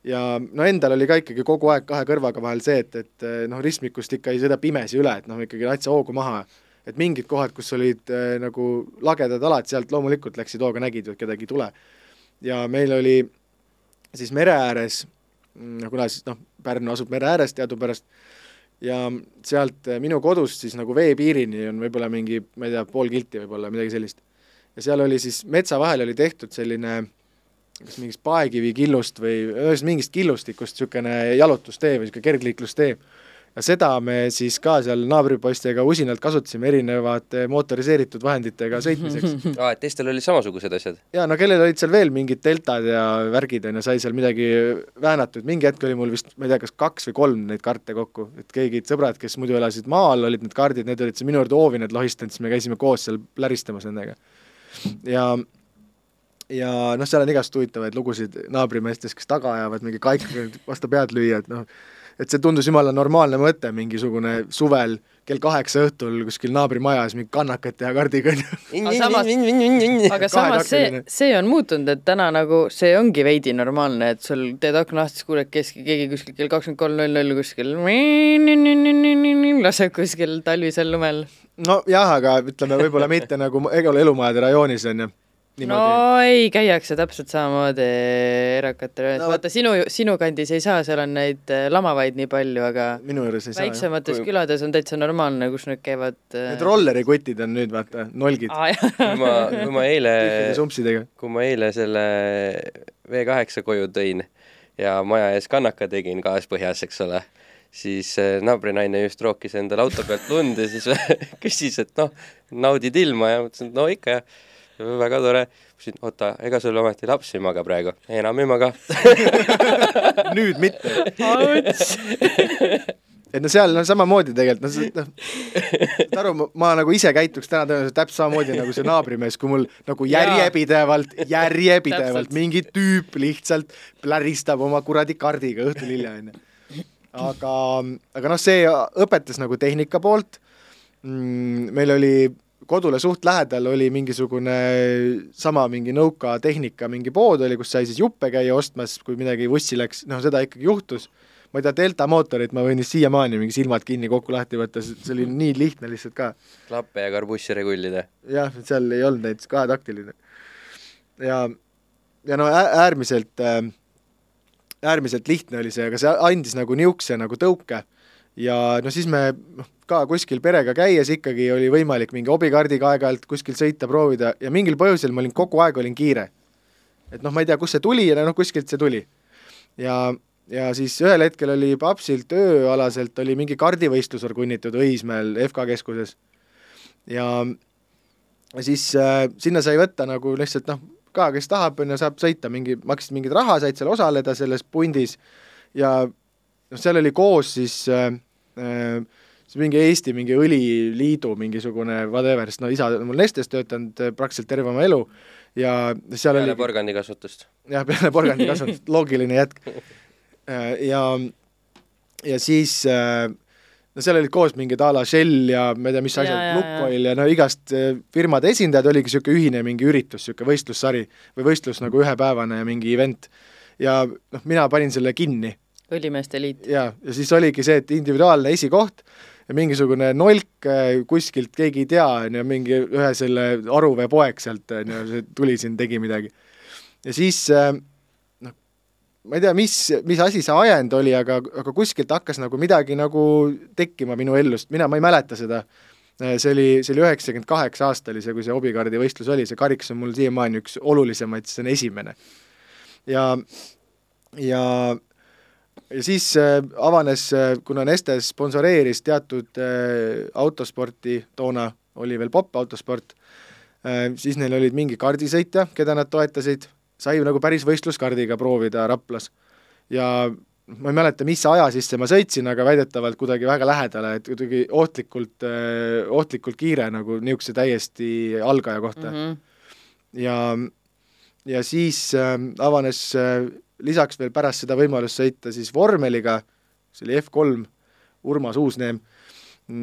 Ja no endal oli ka ikkagi kogu aeg kahe kõrvaga vahel see, et, et noh, ristmikust ikka ei sõida pimesi üle, et noh, ikkagi täitsa hoogu maha. et mingid kohad, kus olid äh, nagu lagedad alad, sealt loomulikult läksid hooga, nägid, et kedagi ei tule. ja meil oli siis mere ääres, kuna siis noh, Pärnu asub mere ääres teadupärast, ja sealt äh, minu kodust siis nagu veepiirini on võib-olla mingi, ma ei tea, pool kilti võib-olla, midagi sellist. ja seal oli siis metsa vahel oli tehtud selline kas mingist paekivikillust või ühesõnaga mingist killustikust niisugune jalutustee või niisugune kergliiklustee. ja seda me siis ka seal naabripoistega usinalt kasutasime erinevate motoriseeritud vahenditega sõitmiseks. aa, et teistel olid samasugused asjad? ja no kellel olid seal veel mingid deltad ja värgid on ju, sai seal midagi väänatud, mingi hetk oli mul vist, ma ei tea, kas kaks või kolm neid karte kokku, et keegi sõbrad, kes muidu elasid maal, olid need kardid, need olid siis minu juurde hoovi need lohistanud, siis me käisime koos seal pläristamas nendega. ja ja noh, seal on igast huvitavaid lugusid naabrimeestest, kes taga ajavad mingi kaikaga vastu pead lüüa, et noh, et see tundus jumala normaalne mõte, mingisugune suvel kell kaheksa õhtul kuskil naabrimajas mingi kannakat teha kardiga, onju. Aga samas- aga samas see see on muutunud, et täna nagu see ongi veidi normaalne, et sul teed akna lahti, siis kuuled keski, keegi kuskil kell kakskümmend kolm null null kuskil laseb kuskil talvisel lumel. nojah, aga ütleme võib-olla mitte nagu elu, elumajade rajoonis onju. no ei, käiakse täpselt samamoodi erakatel no,, vaata sinu, sinu kandis ei saa, seal on neid äh, lamavaid nii palju, aga minu juures ei väiksemates saa, külades on täitsa normaalne, kus nad käivad äh, Need rollerikutid on nüüd vaata, nolgid. Ah,. kui ma, kui ma eile, kui ma eile selle V8 koju tõin ja maja ees kannaka tegin kaaspõhjas, eks ole, siis äh, naabrinaine just rookis endale auto pealt lund ja siis küsis, et noh, naudid ilma ja mõtlesin, et no ikka jah väga tore. mõtlesin, oota, ega sul ometi laps ei maga praegu? enam ei maga nüüd mitte et no seal on samamoodi tegelikult, noh, saad aru, ma, ma nagu ise käituks täna tõenäoliselt täpselt samamoodi nagu see naabrimees, kui mul nagu järjepidevalt, järjepidevalt mingi tüüp lihtsalt pläristab oma kuradi kardiga õhtul hilja, onju. aga, aga noh, see õpetas nagu tehnika poolt mm,, meil oli kodule suht lähedal oli mingisugune sama mingi nõuka-tehnika mingi pood oli, kus sai siis juppe käia ostmas, kui midagi vussi läks, noh seda ikkagi juhtus. ma ei tea, delta mootorit ma võin siiamaani mingi silmad kinni kokku lahti võtta, see oli nii lihtne lihtsalt ka. klappe ja karbussi regullida. jah, seal ei olnud neid, kahetaktiline. ja, ja no äärmiselt, äärmiselt lihtne oli see, aga see andis nagu niisuguse nagu tõuke ja no siis me noh, ka kuskil perega käies ikkagi oli võimalik mingi hobikaardiga aeg-ajalt kuskil sõita, proovida ja mingil põhjusel ma olin kogu aeg olin kiire. et noh, ma ei tea, kust see tuli ja noh, kuskilt see tuli. ja, ja siis ühel hetkel oli papsilt ööalaselt oli mingi kardivõistlus orgunnitud Õismäel FK keskuses. ja siis äh, sinna sai võtta nagu lihtsalt noh, ka kes tahab, on ju, saab sõita mingi, maksid mingit raha, said seal osaleda selles pundis ja noh, seal oli koos siis äh, äh, siis mingi Eesti mingi õliliidu mingisugune whatever, sest no isa on mul Nestes töötanud äh, praktiliselt terve oma elu ja seal peale oli porgandikasvatust. jah, peale porgandikasvatust loogiline jätk. Äh, ja, ja siis äh, no seal olid koos mingid a la Shell ja ma ei tea, mis asjad, Lukoil ja no igast firmade esindajad, oligi niisugune ühine mingi üritus, niisugune võistlussari või võistlus nagu ühepäevane ja mingi event. ja noh, mina panin selle kinni õlimeeste liit. jaa, ja siis oligi see, et individuaalne esikoht mingisugune nolk äh, kuskilt, keegi ei tea, on ju, mingi ühe selle Aruvee poeg sealt, on ju, tuli siin, tegi midagi. ja siis äh, noh, ma ei tea, mis, mis asi see ajend oli, aga, aga kuskilt hakkas nagu midagi nagu tekkima minu ellust, mina, ma ei mäleta seda. Äh, see oli, see oli üheksakümmend kaheksa aasta oli see, kui see hobikaardi võistlus oli, see kariks on mul siiamaani üks olulisemaid, see on esimene. ja, ja ja siis äh, avanes äh,, kuna Neste sponsoreeris teatud äh, autosporti, toona oli veel popp autosport siis neil olid mingi kardisõitja, keda nad toetasid, sai nagu päris võistluskardiga proovida Raplas. ja ma ei mäleta, mis aja sisse ma sõitsin, aga väidetavalt kuidagi väga lähedale, et kuidagi ohtlikult ohtlikult kiire nagu niisuguse täiesti algaja kohta mm. -hmm. ja, ja siis äh, avanes äh, lisaks veel pärast seda võimalust sõita siis vormeliga, see oli F3, Urmas Uusneem,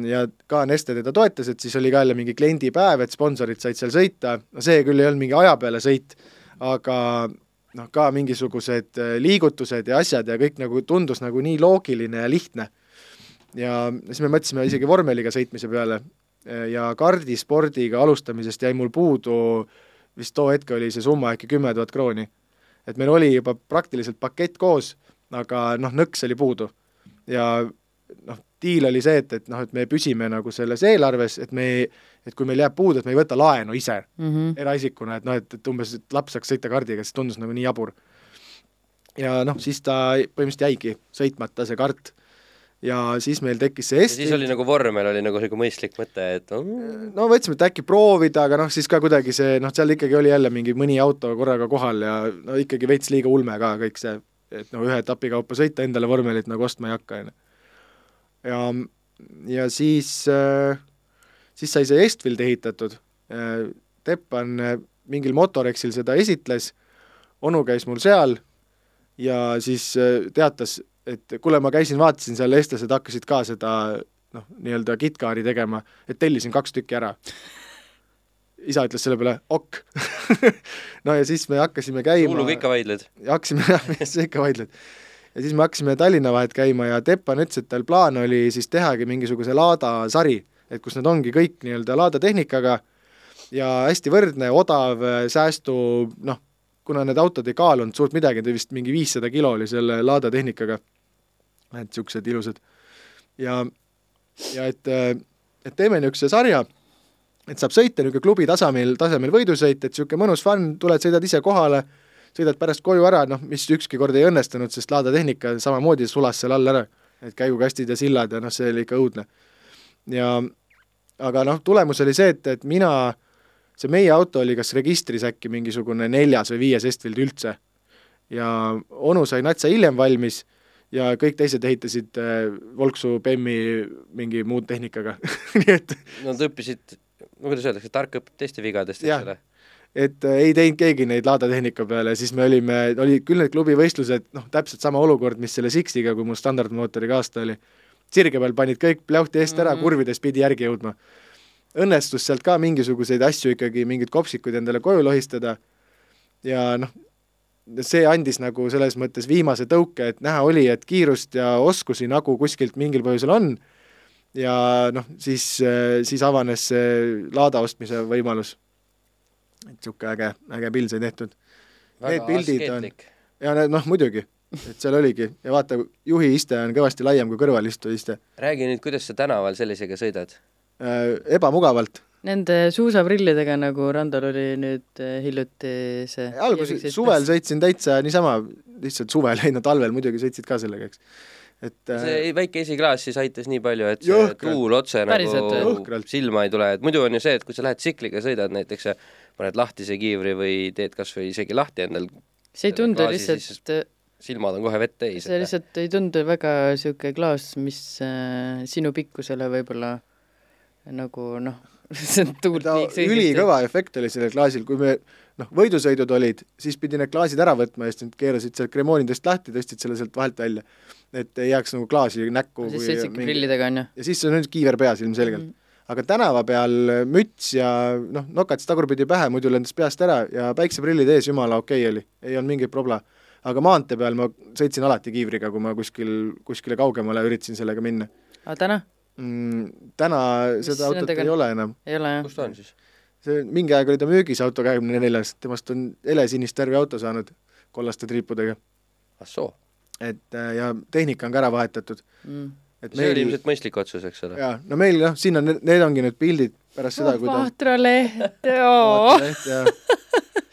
ja ka Neste teda toetas, et siis oli ka jälle mingi kliendipäev, et sponsorid said seal sõita, no see küll ei olnud mingi aja peale sõit, aga noh, ka mingisugused äh, liigutused ja asjad ja kõik nagu tundus nagu nii loogiline ja lihtne. ja siis me mõtlesime isegi vormeliga sõitmise peale ja kardispordiga alustamisest jäi mul puudu, vist too hetk oli see summa äkki kümme tuhat krooni et meil oli juba praktiliselt pakett koos, aga noh, nõks oli puudu. ja noh, diil oli see, et, et noh, et me püsime nagu selles eelarves, et me ei, et kui meil jääb puudu, et me ei võta laenu ise mm -hmm. eraisikuna, et noh, et, et umbes, et laps saaks sõita kardiga, siis tundus nagu nii jabur. ja noh, siis ta põhimõtteliselt jäigi sõitmata, see kart ja siis meil tekkis see Estlink. siis oli nagu vormel oli nagu nagu mõistlik mõte, et no mõtlesime, et äkki proovida, aga noh, siis ka kuidagi see noh, seal ikkagi oli jälle mingi mõni auto korraga kohal ja no ikkagi veits liiga ulme ka kõik see, et no ühe etapi kaupa sõita, endale vormelit nagu ostma ei hakka, on ju. ja, ja siis äh,, siis sai see Estfield ehitatud äh,, Teppan äh, mingil Motorexil seda esitles, onu käis mul seal ja siis teatas, et kuule, ma käisin, vaatasin seal, eestlased hakkasid ka seda noh, nii-öelda KitKari tegema, et tellisin kaks tükki ära. isa ütles selle peale ok no ja siis me hakkasime käima kuuluga ikka vaidled? hakkasime jah, sa ikka vaidled. ja siis me hakkasime Tallinna vahet käima ja Teppan ütles, et tal plaan oli siis tehagi mingisuguse Laada sari, et kus nad ongi kõik nii-öelda Laada tehnikaga ja hästi võrdne, odav, säästu, noh, kuna need autod ei kaalunud suurt midagi, ta vist mingi viissada kilo oli selle Lada tehnikaga, et niisugused ilusad. ja, ja et, et teeme niisuguse sarja, et saab sõita niisugune klubi tasemel, tasemel võidusõit, et niisugune mõnus fun, tuled, sõidad ise kohale, sõidad pärast koju ära, noh, mis ükski kord ei õnnestunud, sest Lada tehnika samamoodi sulas seal all ära, et käigukastid ja sillad ja noh, see oli ikka õudne. ja aga noh, tulemus oli see, et, et mina, see meie auto oli kas registris äkki mingisugune neljas või viies Estfield üldse. ja onu sai natsa hiljem valmis ja kõik teised ehitasid äh, Volksu BEM-i mingi muud tehnikaga nii et Nad õppisid, no kuidas öeldakse, tark õpib teiste vigadest, eks ole. et äh, ei teinud keegi neid Lada tehnika peale, siis me olime, oli küll need klubivõistlused, noh, täpselt sama olukord, mis selle Sixiga, kui mul standardmootoriga aasta oli. sirge peal panid kõik pljauhti eest ära mm. -hmm. kurvides pidi järgi jõudma. õnnestus sealt ka mingisuguseid asju ikkagi, mingeid kopsikuid endale koju lohistada ja noh, see andis nagu selles mõttes viimase tõuke, et näha oli, et kiirust ja oskusi nagu kuskilt mingil põhjusel on ja noh, siis, siis avanes see Lada ostmise võimalus et niisugune äge, äge pill sai tehtud. Need pildid on- ja need- noh, muidugi, et seal oligi ja vaata, juhi iste on kõvasti laiem kui kõrvalistuja iste räägi nüüd, kuidas sa tänaval sellisega sõidad? äh,. ebamugavalt, Nende suusaprillidega, nagu Randol oli nüüd äh, hiljuti see alguses suvel sõitsin täitsa niisama, lihtsalt suvel, ei no talvel muidugi sõitsid ka sellega, eks. et äh, see väike esiklaas siis aitas nii palju, et see Jõhkralt. tuul otse Päriselt või? nagu Jõhkralt. silma ei tule, et muidu on ju see, et kui sa lähed tsikliga sõidad näiteks ja paned lahtise kiivri või teed kas või isegi lahti endal, see ei tundu klaasi lihtsalt silmad on kohe vett täis. see lihtsalt ei tundu väga niisugune klaas, mis äh, sinu pikkusele võib-olla nagu noh, see on tuult ta liigse ülikõva efekt oli sellel klaasil, kui me noh, võidusõidud olid, siis pidi need klaasid ära võtma ja siis nad keerasid sealt kremoonidest lahti, tõstsid selle sealt vahelt välja. et ei jääks nagu klaasi näkku. siis sõitsidki prillidega, on ju? ja siis on nüüd kiiver peas ilmselgelt mm. aga tänava peal müts ja noh, nokats tagurpidi pähe, muidu lendas peast ära ja päikseprillid ees, jumala okei okay oli, ei olnud mingeid probla. aga maantee peal ma sõitsin alati kiivriga, kui ma kuskil, kuskile kaugemale üritasin sellega minna aga täna mm,. täna seda autot nendega ei on? ole enam, ei ole jah kus? ta on siis? see mingi aeg oli ta müügis auto kahekümne neljas, temast on helesinist värvi auto saanud kollaste triipudega, ah soo, et äh, ja tehnika on ka ära vahetatud, Mm. et see oli ilmselt mõistlik otsus, eks ole. jaa, no meil noh, siin on, need ongi need pildid pärast seda, kui ta vahtraleht, joo. vaataleht ja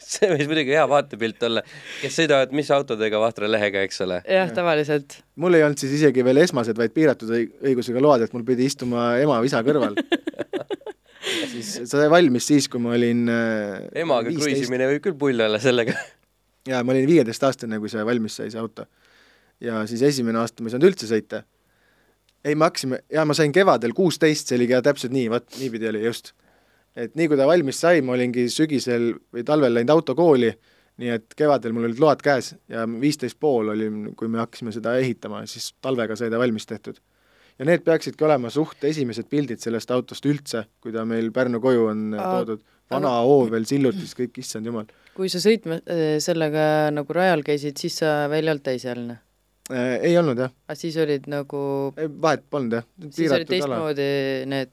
see võis muidugi hea vaatepilt olla, kes sõidavad mis autodega Vahtra lehega, eks ole. jah, tavaliselt. mul ei olnud siis isegi veel esmased, vaid piiratud õig- õigusega load, et mul pidi istuma ema või isa kõrval. siis sai valmis siis, kui ma olin äh, emaga 15. kruiisimine võib küll pull olla sellega. jaa, ma olin viieteistaastane, kui see valmis sai, see auto. ja siis esimene aasta ma ei saanud üldse sõita. ei, me hakkasime, jaa, ma sain kevadel kuusteist, see oligi jah täpselt nii, vot niipidi oli just. Et nii kui ta valmis sai, ma olingi sügisel või talvel läinud autokooli, nii et kevadel mul olid load käes ja viisteist pool olin, kui me hakkasime seda ehitama, siis talvega sai ta valmis tehtud. ja need peaksidki olema suht esimesed pildid sellest autost üldse, kui ta meil Pärnu koju on Aa, toodud. vana hoovel, sillutis, kõik, issand jumal. kui sa sõitma äh, sellega nagu rajal käisid, siis sa veel ei olnud täisealine? Äh, ei olnud jah, aga siis olid nagu, vahet polnud jah. siis olid teistmoodi need,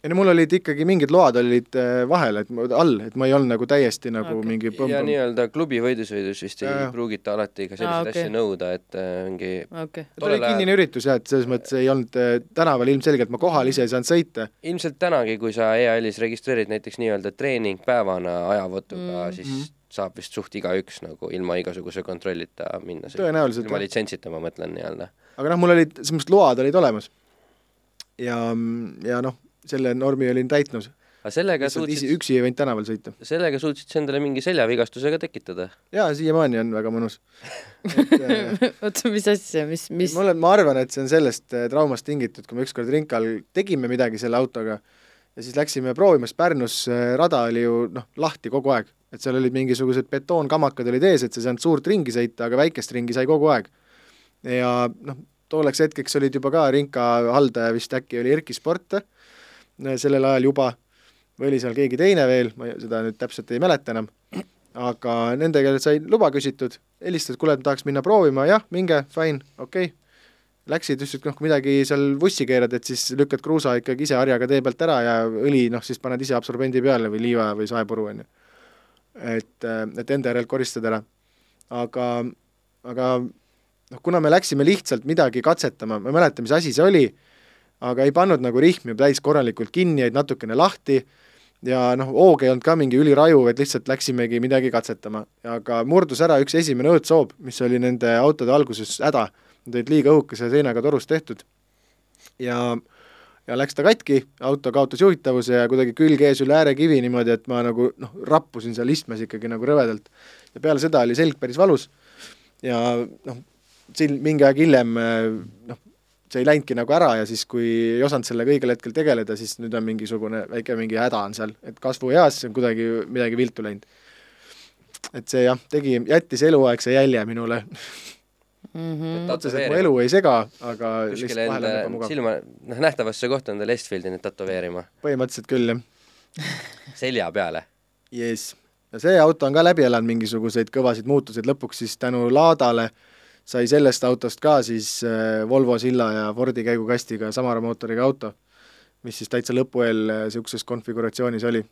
ei no mul olid ikkagi mingid load olid äh, vahel, et ma, all, et ma ei olnud nagu täiesti nagu okay. mingi ja põmm-põmm. nii-öelda klubi võidusõidus vist ei pruugita alati ka selliseid Aa, asju nõuda, et äh, mingi okei okay.. ta oli kinnine üritus jah, et selles mõttes ei olnud äh, tänaval ilmselgelt, ma kohal ise ei saanud sõita. ilmselt tänagi, kui sa EAL-is registreerid näiteks nii-öelda treeningpäevana ajavõtuga Mm. mm., siis saab vist suht igaüks nagu ilma igasuguse kontrollita minna. Tõenäoliselt, ilma litsentsita, ma mõtlen nii-öelda. aga noh, mul olid, selles mõttes load olid olemas. ja, ja noh, selle normi olin täitnud. aga sellega lihtsalt suutsid, üksi ei võinud tänaval sõita. sellega suutsid sa endale mingi seljavigastuse ka tekitada. jaa, siiamaani on väga mõnus. äh, oota, mis asja, mis, mis ma olen, ma arvan, et see on sellest äh, traumast tingitud, kui me ükskord Rinkal tegime midagi selle autoga ja siis läksime proovima, sest Pärnus äh, rada oli ju noh, lahti kogu aeg, et seal olid mingisugused betoonkamakad olid ees, et sa ei saanud suurt ringi sõita, aga väikest ringi sai kogu aeg. ja noh, tolleks hetkeks olid juba ka Rinka haldaja vist äkki oli Erki Sport sellel ajal juba või oli seal keegi teine veel, ma seda nüüd täpselt ei mäleta enam, aga nende käest sai luba küsitud, helistad, kuule, tahaks minna proovima, jah, minge, fine, okei okay.. läksid, ütlesid, noh, kui midagi seal vussi keerad, et siis lükkad kruusa ikkagi ise harjaga tee pealt ära ja õli, noh, siis paned ise absorbendi peale või liiva või saepuru, on ju. et, et enda järelt koristad ära. aga, aga noh, kuna me läksime lihtsalt midagi katsetama, ma ei mäleta, mis asi see oli, aga ei pannud nagu rihmi täis korralikult kinni, jäid natukene lahti ja noh, hoog ei olnud ka mingi üliraju, vaid lihtsalt läksimegi midagi katsetama. aga murdus ära üks esimene õõtsoob, mis oli nende autode alguses häda. Nad olid liiga õhukese seinaga torust tehtud. ja, ja läks ta katki, auto kaotas juhitavuse ja kuidagi külg ees üle äärekivi niimoodi, et ma nagu noh, rappusin seal istmes ikkagi nagu rõvedalt. ja peale seda oli selg päris valus ja noh, siin mingi aeg hiljem noh, see ei läinudki nagu ära ja siis, kui ei osanud sellega õigel hetkel tegeleda, siis nüüd on mingisugune väike mingi häda on seal, et kasvueas on kuidagi midagi viltu läinud. et see jah, tegi, jättis eluaegse jälje minule mm. -hmm. otseselt mu elu ei sega, aga kuskile enda silma, noh, nähtavasse kohta endale Estfieldi nüüd tätoveerima. põhimõtteliselt küll, jah. selja peale. jess. ja see auto on ka läbi elanud mingisuguseid kõvasid muutuseid, lõpuks siis tänu laadale äh, sai sellest autost ka siis äh, Volvo silla ja Fordi käigukastiga samara mootoriga auto, mis siis täitsa lõpueel niisuguses äh, konfiguratsioonis oli.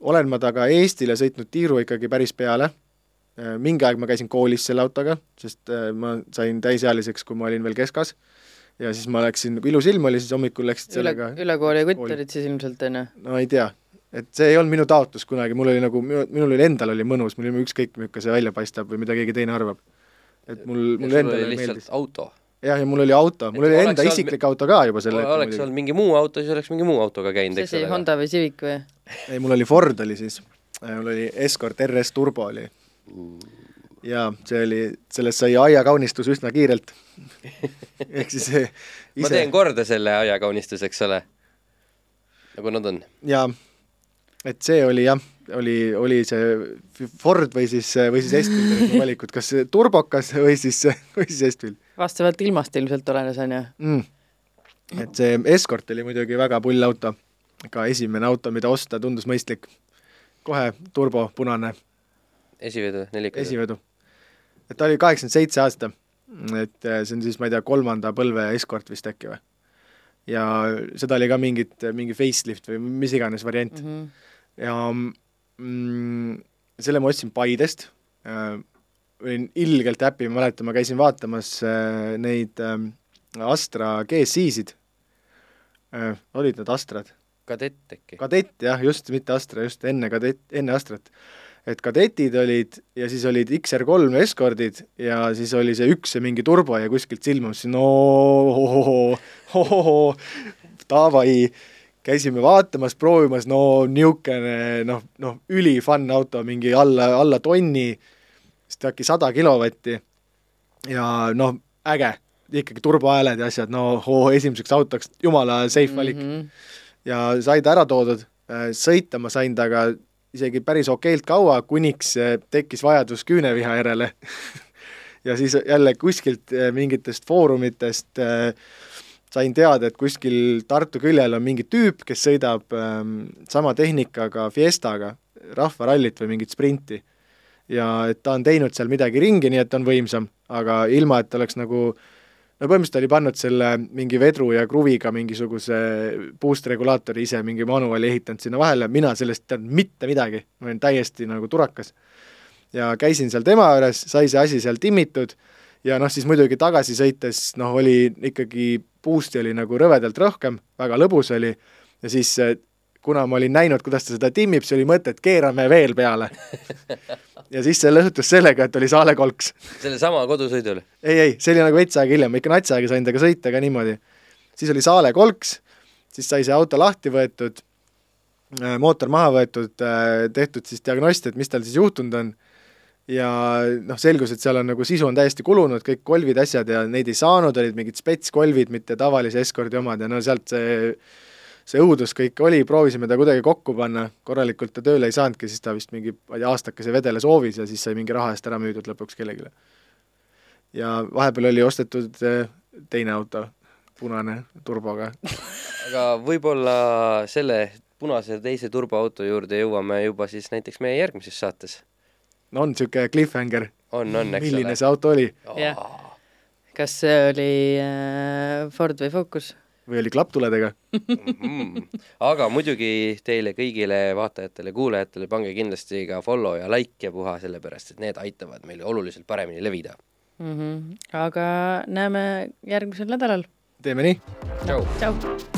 olen ma temaga Eestile sõitnud tiiru ikkagi päris peale, äh, mingi aeg ma käisin koolis selle autoga, sest ma sain täisealiseks, kui ma olin veel keskas, ja siis ma läksin, kui ilus ilm oli, siis hommikul läksid sellega üle, ülekooli kutt olid siis ilmselt, on ju? no ei tea, et see ei olnud minu taotlus kunagi, mul oli nagu, minul oli endal oli mõnus, mul oli ükskõik, milline see välja paistab või mida keegi teine arvab et mul, mulle endale meeldis. auto? jah, ja mul oli auto, mul et oli enda isiklik auto ka juba sel hetkel. oleks olnud mingi muu auto, siis oleks mingi muu autoga käinud, eks ole. see Honda või Civic või? ei, mul oli Ford oli siis, mul oli Escort RS Turbo oli jaa, see oli, sellest sai aiakaunistus üsna kiirelt ehk siis ise... ma teen korda selle aiakaunistuse, eks ole, nagu nad on. jaa, et see oli jah oli, oli see Ford või siis, või siis Estvil olid valikud, kas turbokas või siis, või siis Estvil. vastavalt ilmast ilmselt olenes, on ju mm.? et see Escort oli muidugi väga pull auto, ka esimene auto, mida osta, tundus mõistlik. kohe turbo, punane. esivedu, nelikvedu? esivedu. et ta oli kaheksakümmend seitse aasta, et eh, see on siis, ma ei tea, kolmanda põlve Escort vist äkki või? ja seda oli ka mingit, mingi facelift või mis iganes variant mm. -hmm. ja mm, selle ma ostsin Paidest äh,, olin ilgelt happy, ma mäletan, ma käisin vaatamas äh, neid äh, Astra GSI-sid äh,, olid need Astrad? kadett äkki? kadett jah, just, mitte Astra, just enne kadett, enne Astrat. et kadetid olid ja siis olid XR3 Escordid ja siis oli see üks see mingi turbo ja kuskilt silmus, no hohoho, davai käisime vaatamas, proovimas, no niisugune noh, noh, ülifunn auto, mingi alla, alla tonni, vist äkki sada kilovatti ja noh, äge, ikkagi turbohääled ja asjad, no oo, esimeseks autoks jumala safe valik mm. -hmm. ja sai ta ära toodud, äh, sõita ma sain temaga isegi päris okeilt kaua, kuniks äh, tekkis vajadus küüneviha järele ja siis jälle kuskilt äh, mingitest foorumitest äh, sain teada, et kuskil Tartu küljel on mingi tüüp, kes sõidab ähm, sama tehnikaga Fiestaga rahvarallit või mingit sprinti. ja et ta on teinud seal midagi ringi, nii et on võimsam, aga ilma, et oleks nagu no põhimõtteliselt oli pannud selle mingi vedru ja kruviga mingisuguse boost regulaatori ise mingi manuali ehitanud sinna vahele, mina sellest ei teadnud mitte midagi, ma olin täiesti nagu turakas. ja käisin seal tema juures, sai see asi seal timmitud ja noh, siis muidugi tagasi sõites noh, oli ikkagi boost'i oli nagu rõvedalt rohkem, väga lõbus oli, ja siis kuna ma olin näinud, kuidas ta seda timmib, siis oli mõte, et keerame veel peale ja siis see lõhutus sellega, et oli saalekolks. sellesama kodusõidul? ei, ei, see oli nagu veits aega hiljem, ma ikka natsi aega sain temaga sõita ka niimoodi. siis oli saalekolks, siis sai see auto lahti võetud, äh, mootor maha võetud, äh, tehtud siis diagnosti, et mis tal siis juhtunud on ja noh, selgus, et seal on nagu sisu on täiesti kulunud, kõik kolvid, asjad ja neid ei saanud, olid mingid spetskolvid, mitte tavalise Escordi omad ja no sealt see see õudus kõik oli, proovisime ta kuidagi kokku panna, korralikult ta tööle ei saanudki, siis ta vist mingi, ma ei tea, aastakese vedeles hoovis ja siis sai mingi raha eest ära müüdud lõpuks kellelegi. ja vahepeal oli ostetud eh, teine auto, punane, turboga aga võib-olla selle punase teise turboauto juurde jõuame juba siis näiteks meie järgmises saates on niisugune cliffhanger. on, on, eks milline ole. see auto oli oh.? kas see oli äh, Ford või Focus? või oli klapptuledega? mm. aga muidugi teile kõigile vaatajatele-kuulajatele pange kindlasti ka follow ja like ja puha, sellepärast et need aitavad meil oluliselt paremini levida mm. -hmm. aga näeme järgmisel nädalal. teeme nii. tšau. tšau.